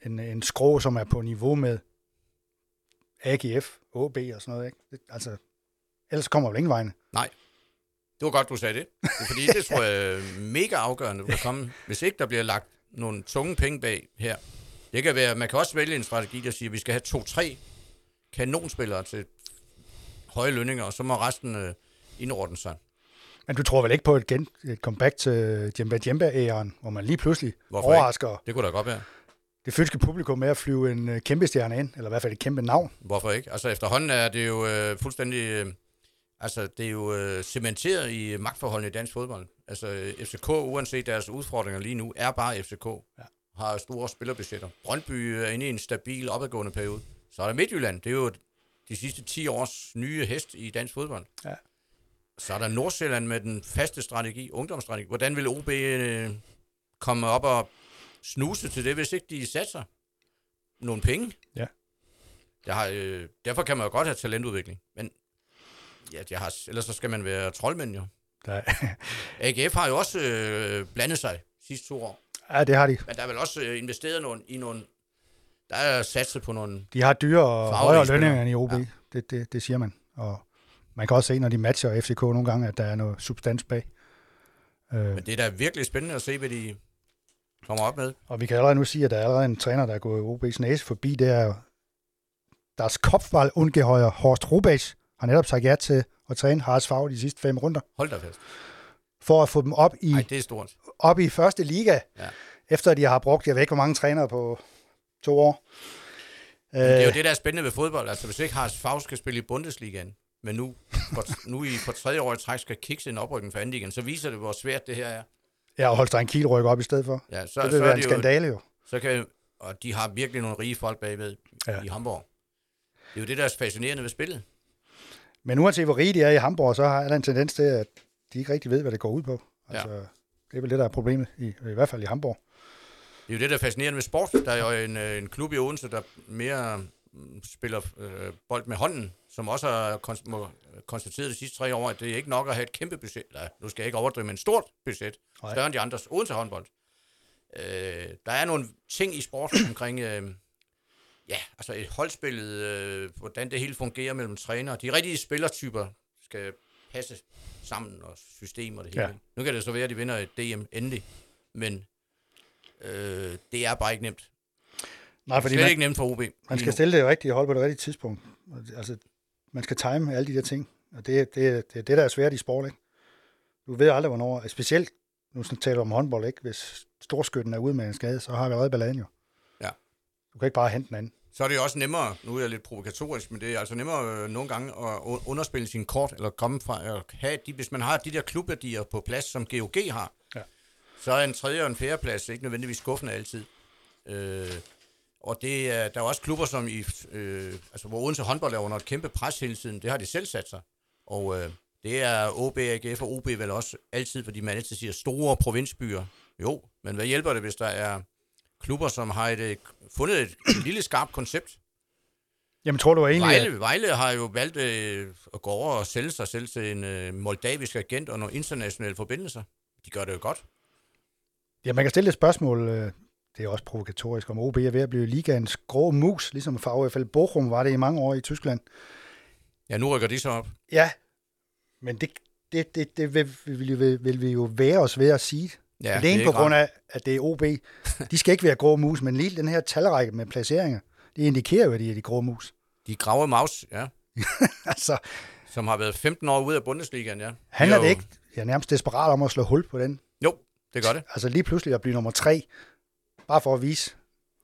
S1: en, en skrå, som er på niveau med AGF, OB og sådan noget. Ikke? Altså, ellers kommer vel ingen vegne.
S2: Det var godt, du sagde det. det fordi det tror jeg er mega afgørende, at komme, hvis ikke der bliver lagt nogle tunge penge bag her. Det kan være, man kan også vælge en strategi, der siger, at vi skal have to-tre kanonspillere til høje lønninger, og så må resten øh, indordne sig.
S1: Men du tror vel ikke på et, gen, et comeback til Djemba Djemba-æren, hvor man lige pludselig
S2: Hvorfor
S1: overrasker
S2: Det kunne da godt være.
S1: det fynske publikum med at flyve en øh, kæmpe stjerne ind, eller i hvert fald et kæmpe navn.
S2: Hvorfor ikke? Altså efterhånden er det jo øh, fuldstændig... Øh, altså det er jo øh, cementeret i magtforholdene i dansk fodbold. Altså øh, FCK, uanset deres udfordringer lige nu, er bare FCK.
S1: Ja.
S2: Har store spillerbudgetter. Brøndby er inde i en stabil, opadgående periode. Så er der Midtjylland. Det er jo de sidste 10 års nye hest i dansk fodbold.
S1: Ja.
S2: Så er der Nordsjælland med den faste strategi, ungdomsstrategi. Hvordan vil OB øh, komme op og snuse til det, hvis ikke de satser nogle penge?
S1: Ja.
S2: Jeg har, øh, derfor kan man jo godt have talentudvikling. Men ja, jeg har, ellers så skal man være troldmænd jo.
S1: Der,
S2: AGF har jo også øh, blandet sig sidste to år.
S1: ja, det har de.
S2: Men der er vel også øh, investeret nogle, i nogle... Der er satset på nogle...
S1: De har dyre og højere lønninger end i OB.
S2: Ja.
S1: Det, det, det siger man. Og man kan også se, når de matcher FCK nogle gange, at der er noget substans bag. Øh,
S2: Men det er da virkelig spændende at se, hvad de kommer op med.
S1: og vi kan allerede nu sige, at der er allerede en træner, der er gået OB's næse forbi. Det er deres kopfball ungehøjer Horst Rubach har netop sagt ja til at træne Haralds Favre de sidste fem runder,
S2: Hold da fast.
S1: for at få dem op i,
S2: Nej, det er stort.
S1: op i første liga,
S2: Ja.
S1: efter de har brugt, jeg ved ikke, hvor mange trænere på to år.
S2: Men det er jo
S1: Øh,
S2: det, der er spændende ved fodbold. Altså, hvis ikke Harald Favre skal spille i Bundesligaen, men nu, for, nu i for tredje år i træk skal kikse en oprykning for anden ligaen, så viser det, hvor svært det her er.
S1: ja, og Holstein Kiel rykker op i stedet for.
S2: Ja, så,
S1: Så, det
S2: så
S1: vil
S2: er
S1: være en skandale jo.
S2: så kan, og de har virkelig nogle rige folk bagved. Ja. i Hamburg. Det er jo det, der er fascinerende ved spillet.
S1: Men uanset hvor rige de er i Hamburg, så er der en tendens til, at de ikke rigtig ved, hvad det går ud på. Altså, ja. Det er vel det, der er problemet, i, i hvert fald i Hamburg.
S2: Det er jo det, der er fascinerende ved sport. Der er jo en, øh, en klub i Odense, der mere mm, spiller øh, bold med hånden, som også har konst- må- konstateret de sidste tre år, at det er ikke nok at have et kæmpe budget. Nej, nu skal jeg ikke overdrive, men et stort budget.
S1: Nej.
S2: Større end de andres. Odense håndbold. Øh, der er nogle ting i sport omkring, øh, ja, altså et holdspillet, øh, hvordan det hele fungerer mellem trænere. De rigtige spillertyper skal passe sammen, og system og det hele.
S1: Ja.
S2: Nu kan det så være, at de vinder et DM endelig, men øh, det er bare ikke nemt.
S1: Nej,
S2: Fordi Slet
S1: man,
S2: ikke nemt for OB.
S1: man skal
S2: nu.
S1: stille det rigtige hold på det rigtige tidspunkt. Altså, man skal time alle de der ting. Og det, det, det er det, der er svært i sport, ikke? Du ved aldrig, hvornår, specielt, nu taler du om håndbold, ikke? Hvis storskytten er ude med en skade, så har vi allerede balladen jo. Du kan ikke bare hente den anden.
S2: Så er det jo også nemmere, nu er jeg lidt provokatorisk, men det er altså nemmere øh, nogle gange at underspille sin kort, eller komme fra at have de, hvis man har de der klubværdier på plads, som GOG har,
S1: Ja.
S2: så er en tredje og en fjerde plads ikke nødvendigvis skuffende altid. Øh, og det er, der er også klubber, som i, øh, altså hvor Odense håndbold er under et kæmpe pres hele tiden, det har de selv sat sig. Og øh, det er OB, AGF og OB vel også altid, fordi man altid siger store provinsbyer. Jo, men hvad hjælper det, hvis der er klubber, som har et, øh, fundet et, et lille skarpt koncept,
S1: Jamen, tror du egentlig, at,
S2: Vejle, Vejle har jo valgt øh, at gå over og sælge sig selv til en øh, moldavisk agent og nogle internationale forbindelser. De gør det jo godt.
S1: ja, man kan stille et spørgsmål, øh, det er også provokatorisk, om OB er ved at blive ligaens grå mus, ligesom VfL Bochum var det i mange år i Tyskland.
S2: Ja, nu rykker de så op.
S1: Ja, men det, det, det, det vil, vil, vil, vil vi jo være os ved at sige.
S2: Ja,
S1: Ja, Alene på
S2: ikke
S1: grund af, at det er OB. De skal ikke være grå mus, men lige den her talrække med placeringer, det indikerer jo, at de er de grå mus.
S2: De grave maus, ja,
S1: altså,
S2: som har været 15 år ude af Bundesligaen, ja.
S1: handler
S2: er
S1: det
S2: jo-
S1: ikke jeg er nærmest desperat om at slå hul på den?
S2: Jo, det gør det.
S1: Altså lige pludselig at blive nummer tre, bare for at vise,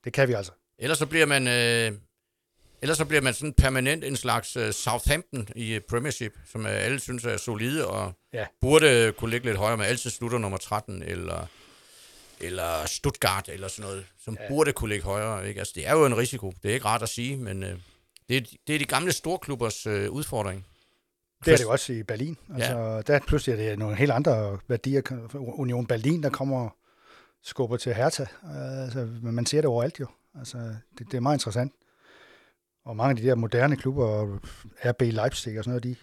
S1: det kan vi altså.
S2: Ellers så bliver man, øh, ellers så bliver man sådan permanent en slags øh, Southampton i øh, Premiership, som øh, alle synes er solide og
S1: Ja.
S2: burde kunne ligge lidt højere, men altid slutter nummer 13, eller, eller Stuttgart, eller sådan noget, som ja. burde kunne ligge højere. Ikke? Altså, det er jo en risiko. Det er ikke rart at sige, men øh, det, er, det er de gamle storklubbers øh, udfordring.
S1: Det er det jo også i Berlin. Altså, ja. Der pludselig er det nogle helt andre værdier. Union Berlin, der kommer og skubber til Hertha. Altså, man ser det overalt jo. Altså, det, det er meget interessant. Og mange af de der moderne klubber, RB Leipzig og sådan noget, de,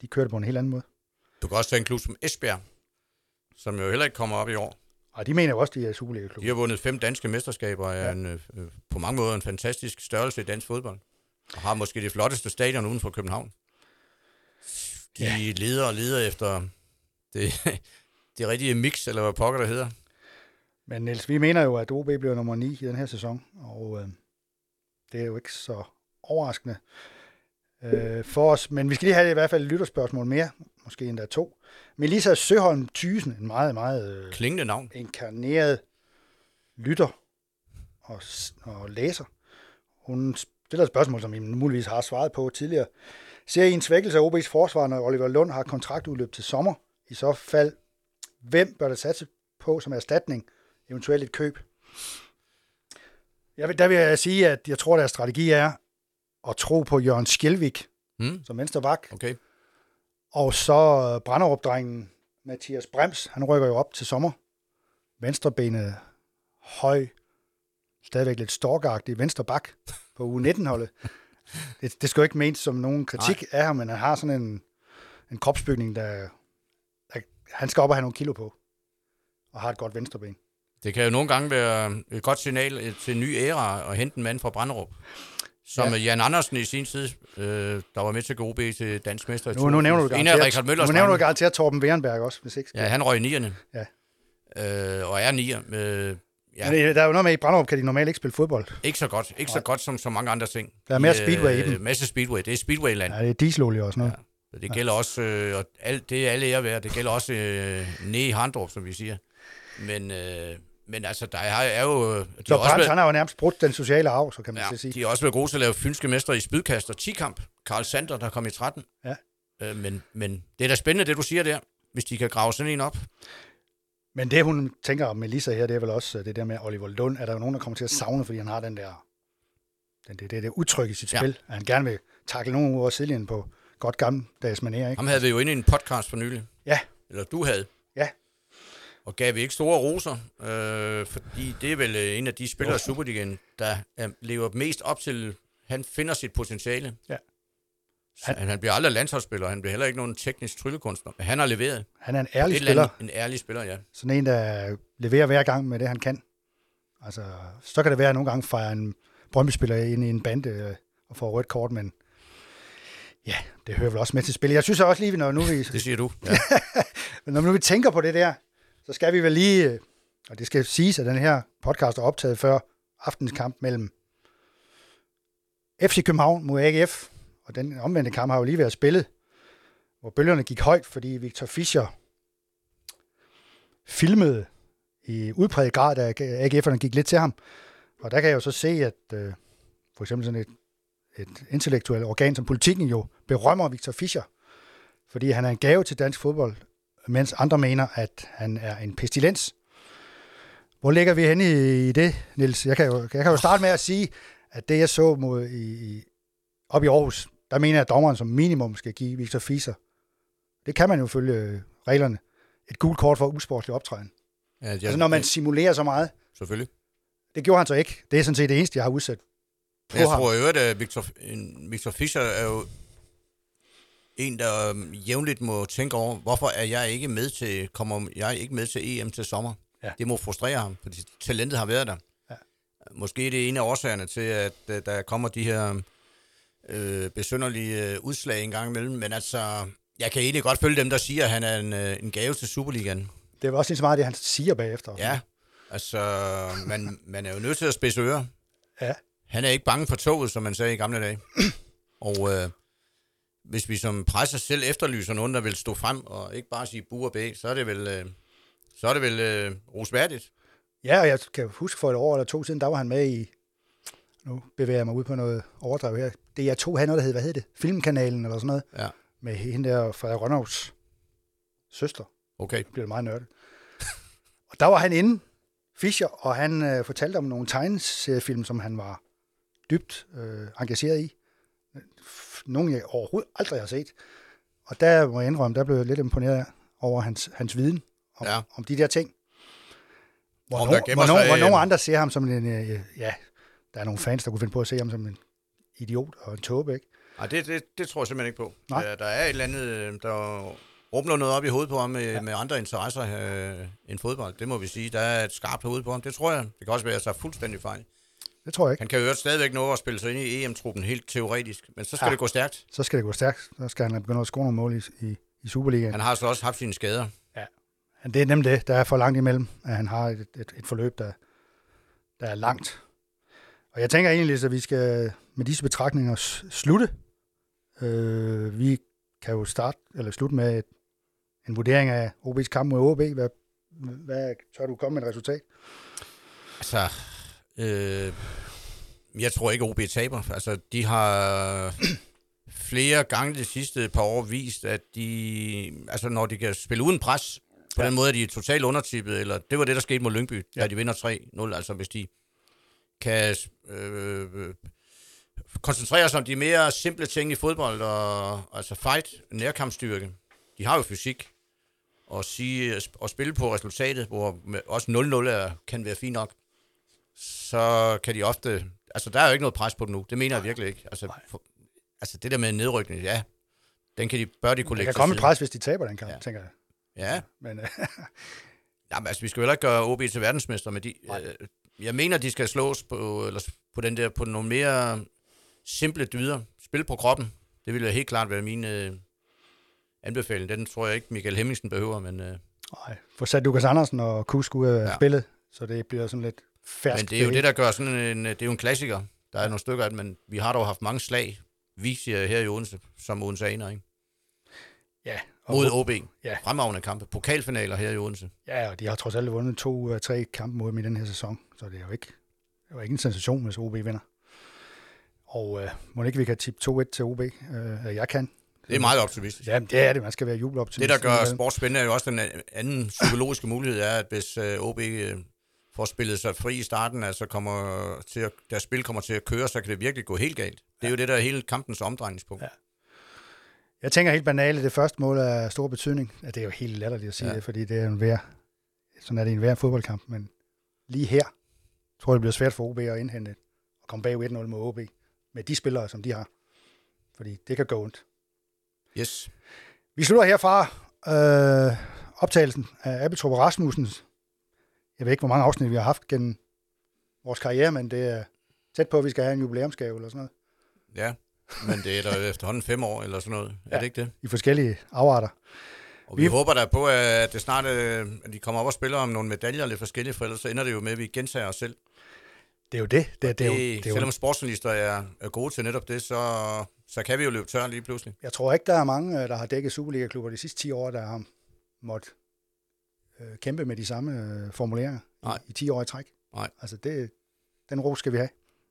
S1: de kører det på en helt anden måde.
S2: Du kan også tage en klub som Esbjerg, som jo heller ikke kommer op i år.
S1: Og de mener jo også, de er Superliga-klubber.
S2: De har vundet fem danske mesterskaber, og er
S1: Ja.
S2: en, øh, øh, på mange måder en fantastisk størrelse i dansk fodbold. Og har måske det flotteste stadion uden for København. De
S1: Ja.
S2: leder og leder efter det, det rigtige mix, eller hvad pokker det hedder.
S1: Men Niels, vi mener jo, at OB bliver nummer 9 i den her sæson, og øh, det er jo ikke så overraskende øh, for os. Men vi skal lige have i hvert fald et lytterspørgsmål mere, måske endda to. Melissa Søholm Thysen, en meget, meget øh,
S2: Klingende navn.
S1: inkarneret lytter og, og læser. Hun stiller et spørgsmål, som I muligvis har svaret på tidligere. Ser I en svækkelse af OB's forsvar, når Oliver Lund har kontraktudløb til sommer? I så fald, hvem bør der satse på som erstatning, eventuelt et køb? Jeg vil, der vil jeg sige, at jeg tror, at deres strategi er at tro på Jørgen Skjelvik
S2: Hmm?
S1: som venstre bak,
S2: Okay.
S1: og så øh, Branderup-drengen Mathias Brems, han rykker jo op til sommer. Venstrebenet høj, stadigvæk lidt storkagtig venstre bak på u 19-holdet. Det, det skal jo ikke menes som nogen kritik Nej. af ham, men han har sådan en, en kropsbygning, der, der... Han skal op og have nogle kilo på, og har et godt venstreben.
S2: Det kan jo nogle gange være et godt signal øh, til en ny æra at hente en mand fra Branderup. Som
S1: Ja.
S2: ja. Jan Andersen i sin tid, øh, der var med til OB til dansk mester. i
S1: Nu, nu nævner du
S2: 2000. En af Richard
S1: garanteret, nu nævner du garanteret Torben Wehrenberg også, hvis ikke.
S2: Ja, han røg i nierne.
S1: Ja.
S2: Øh, og er nier. Øh, ja,
S1: Men øh, der er jo noget med, at i Branderup kan de normalt ikke spille fodbold.
S2: ikke så godt. Ikke så godt som så mange andre ting.
S1: Der er mere
S2: De,
S1: speedway i
S2: øh,
S1: dem.
S2: Masse speedway. Det er speedwayland.
S1: Ja, det er dieselolie og sådan noget.
S2: Så det gælder også, øh, og alt, det er alle ære værd, det gælder også øh, nede i Handrup, som vi siger. Men, øh, men altså, der er, er jo... øh, De
S1: Så
S2: været,
S1: han har jo nærmest brudt den sociale arv, så kan man
S2: ja,
S1: sige.
S2: de har også været gode til at lave fynske mestre i spydkast og 10-kamp. Karl Sander, der kom i 13.
S1: Ja.
S2: Øh, men, men det er da spændende, det du siger der, hvis de kan grave sådan en op.
S1: Men det, hun tænker om Melissa her, det er vel også øh, det der med Oliver Lund. Er der jo nogen, der kommer til at savne, fordi han har den der, den, det, det, det udtryk i sit
S2: Ja.
S1: spil, at han gerne vil takle nogen ud over sidelinjen på godt gammeldags manér, ikke?
S2: Ham havde vi jo inde i en podcast for nylig.
S1: Ja.
S2: Eller du havde. Og gav vi ikke store roser, øh, fordi det er vel øh, en af de spillere i Superligaen, der er, lever mest op til, han finder sit potentiale.
S1: Ja.
S2: Han, han, han bliver aldrig landsholdsspiller, han bliver heller ikke nogen teknisk tryllekunstner, men han har leveret.
S1: Han er en ærlig
S2: eller
S1: spiller.
S2: andet- En ærlig spiller, ja.
S1: Sådan en, der leverer hver gang med det, han kan. Altså, så kan det være, at nogle gange fejrer en Brøndby-spiller ind i en bande øh, og får rødt kort, men ja, det hører vel også med til spillet. Jeg synes også lige, når nu vi,
S2: Det siger du. Ja.
S1: Når nu vi tænker på det der, så skal vi vel lige, øh, og det skal siges, at den her podcast er optaget før aftens kamp mellem FC København mod AGF, og den omvendte kamp har jo lige været spillet, hvor bølgerne gik højt, fordi Victor Fischer filmede i udpræget grad, da AGF'erne gik lidt til ham. Og der kan jeg jo så se, at øh, for eksempel sådan et, et intellektuelt organ som politikken jo berømmer Victor Fischer, fordi han er en gave til dansk fodbold, mens andre mener, at han er en pestilens. Hvor ligger vi henne i, i det, Nils? Jeg kan, jo, jeg kan jo starte med at sige, at det jeg så mod i, i, op i Aarhus, der mener jeg, at dommeren som minimum skal give Victor Fischer. Det kan man jo følge øh, reglerne. Et gult kort for usportslig optræden.
S2: Ja, jeg,
S1: Altså når man simulerer så meget.
S2: Selvfølgelig.
S1: Det gjorde han så ikke. Det er sådan set det eneste, jeg har udsat på
S2: Jeg
S1: ham.
S2: tror øvrigt, at Victor, Victor Fischer er jo en, der øhm, jævnligt må tænke over, hvorfor er jeg ikke med til, kommer jeg ikke med til EM til sommer?
S1: Ja.
S2: Det må frustrere ham, fordi talentet har været der.
S1: Ja.
S2: Måske er det en af årsagerne til, at øh, der kommer de her øh, besynderlige øh, udslag en gang imellem, men altså, jeg kan egentlig godt følge dem, der siger, at han er en, øh, en gave til Superligaen.
S1: Det er vel også lige så meget det, han siger bagefter.
S2: Ja, altså, man, man er jo nødt til at spidse ører.
S1: Ja.
S2: Han er ikke bange for toget, som man sagde i gamle dage. og øh, hvis vi som presser selv efterlyser nogen, der vil stå frem og ikke bare sige bu og bæ, så er det vel, øh, så er det vel øh, rosværdigt.
S1: Ja, og jeg kan huske for et år eller to siden, der var han med i, nu bevæger jeg mig ud på noget overdrev her, det er to noget, der hed, hvad hed det? Filmkanalen eller sådan noget,
S2: Ja,
S1: med hende der Frederik Rønnovs søster.
S2: okay.
S1: Nu bliver det meget nørdet. og der var han inde, Fischer, og han øh, fortalte om nogle tegneseriefilm, som han var dybt øh, engageret i. Nogle, jeg overhovedet aldrig har set. Og der må jeg indrømme, der blev jeg lidt imponeret over hans, hans viden om,
S2: Ja.
S1: om de der ting. Hvor,
S2: Om
S1: no,
S2: der gemmer
S1: hvor, no,
S2: sig,
S1: hvor
S2: øh,
S1: nogle andre ser ham som en, øh, ja, der er nogle fans, der kunne finde på at se ham som en idiot og en tåbe, ikke?
S2: Nej, det, det, det tror jeg simpelthen ikke på.
S1: Nej.
S2: Der, der er et eller andet, øh, der rumler noget op i hovedet på ham med, ja. med andre interesser øh, end fodbold. Det må vi sige. Der er et skarpt hoved på ham. Det tror jeg. Det kan også være, at jeg tager fuldstændig fejl.
S1: Det tror jeg ikke.
S2: Han kan jo stadigvæk nå at spille sig ind i EM-truppen helt teoretisk, men så skal ja.
S1: Ja.
S2: det gå stærkt.
S1: Så skal det gå stærkt. Så skal han begynde at score nogle mål i, i, i Superligaen.
S2: Han har så også haft sine skader.
S1: Men det er nemt det. Der er for langt imellem, at han har et, et, et forløb, der, der er langt. Og jeg tænker egentlig, at vi skal med disse betragtninger slutte. Øh, vi kan jo starte, eller slutte med et, en vurdering af OB's kamp mod OB. Hvad, hvad tør du komme med et resultat?
S2: Altså, øh, jeg tror ikke, OB taber. Altså, de har flere gange de sidste par år vist, at de, altså, når de kan spille uden pres, på
S1: Ja.
S2: den måde, at de er totalt undertippet, eller det var det, der skete mod Lyngby, ja. Da de vinder 3-0. Altså, hvis de kan øh, koncentrere sig om de mere simple ting i fodbold, og altså fight, nærkampstyrke. De har jo fysik, og, sige, og spille på resultatet, hvor også 0-0 er, kan være fint nok, så kan de ofte... Altså, der er jo ikke noget pres på dem nu. Det mener jeg virkelig ikke. Altså, for, altså det der med nedrykning, ja, den kan de, bør de kunne
S1: Der
S2: lægge
S1: kan
S2: til
S1: komme et pres, hvis de taber den kamp, ja. Tænker jeg.
S2: Ja,
S1: Men øh,
S2: Jamen, altså, vi skal jo heller ikke gøre OB til verdensmester, men de, øh, jeg mener, de skal slås på, eller på, den der, på nogle mere simple dyder. Spil på kroppen. Det ville helt klart være min øh, anbefaling. Den tror jeg ikke, Michael Hemmingsen behøver, men, øh,
S1: nej, få sat Lukas Andersen og Kusk ud af. Ja. spillet, så det bliver sådan lidt færdigt.
S2: men det er jo det, der gør sådan en... Det er jo en klassiker. Der er nogle stykker af det, men vi har dog haft mange slag, vi siger her i Odense, som Odense aner, ikke?
S1: Ja, og,
S2: Mod OB.
S1: Ja.
S2: Fremragende kampe. Pokalfinaler her i Odense.
S1: ja, og de har trods alt vundet to ud af tre kampe mod dem i den her sæson, så det er jo ikke, det er jo ikke en sensation, hvis OB vinder. Og øh, må ikke vi kan tippe 2-1 til OB? Øh, jeg kan.
S2: Det er meget optimistisk.
S1: Ja, det er det. Man skal være jubeloptimist.
S2: Det, der gør sport spændende, er jo også den anden psykologiske mulighed, er, at hvis øh, OB øh, får spillet sig fri i starten, altså kommer til at, deres spil kommer til at køre, så kan det virkelig gå helt galt. Det er jo det, der er hele kampens omdrejningspunkt.
S1: Ja. Jeg tænker helt banalt, det første mål er stor betydning. Ja, det er jo helt latterligt at sige ja. Det, fordi det er en vær, sådan er det i en hver fodboldkamp, men lige her tror jeg, det bliver svært for OB at indhente og komme bag 1-0 mod OB med de spillere, som de har. Fordi det kan gå ondt.
S2: Yes.
S1: Vi slutter herfra øh, optagelsen af Abeltrup og Rasmussens. Jeg ved ikke, hvor mange afsnit vi har haft gennem vores karriere, men det er tæt på, at vi skal have en jubilæumsgave eller sådan noget.
S2: Ja, men det er der efterhånden fem år eller sådan noget. Ja. Er det ikke det?
S1: I forskellige afarter.
S2: Og vi,
S1: Vi-
S2: håber da på, at det snart øh, at de kommer op og spiller om nogle medaljer lidt forskellige, for ellers så ender det jo med, at vi gentager os selv.
S1: Det er jo det. Det, det,
S2: Det,
S1: er jo,
S2: det
S1: det er
S2: selvom sportsjournalister er, er gode til netop det, så, så kan vi jo løbe tør lige pludselig.
S1: jeg tror ikke, der er mange, øh, der har dækket Superliga-klubber de sidste 10 år, der har måttet øh, kæmpe med de samme øh, formuleringer
S2: Nej.
S1: i, i 10 år i træk.
S2: Nej.
S1: Altså, det, den ro skal vi have.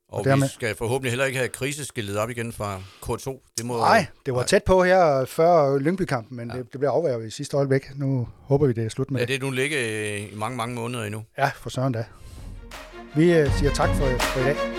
S2: Og, og
S1: dermed-
S2: vi skal forhåbentlig heller ikke have kriseskiltet op igen fra K2. Det må,
S1: Nej, det var
S2: nej.
S1: tæt på her før Lyngby-kampen, men
S2: Ja.
S1: det, det blev afværget i sidste øjeblik. Nu håber vi, det er slut med
S2: Ja,
S1: det.
S2: det nu ligge i mange, mange måneder endnu.
S1: Ja, for søren da. Vi øh, siger tak for, for i dag.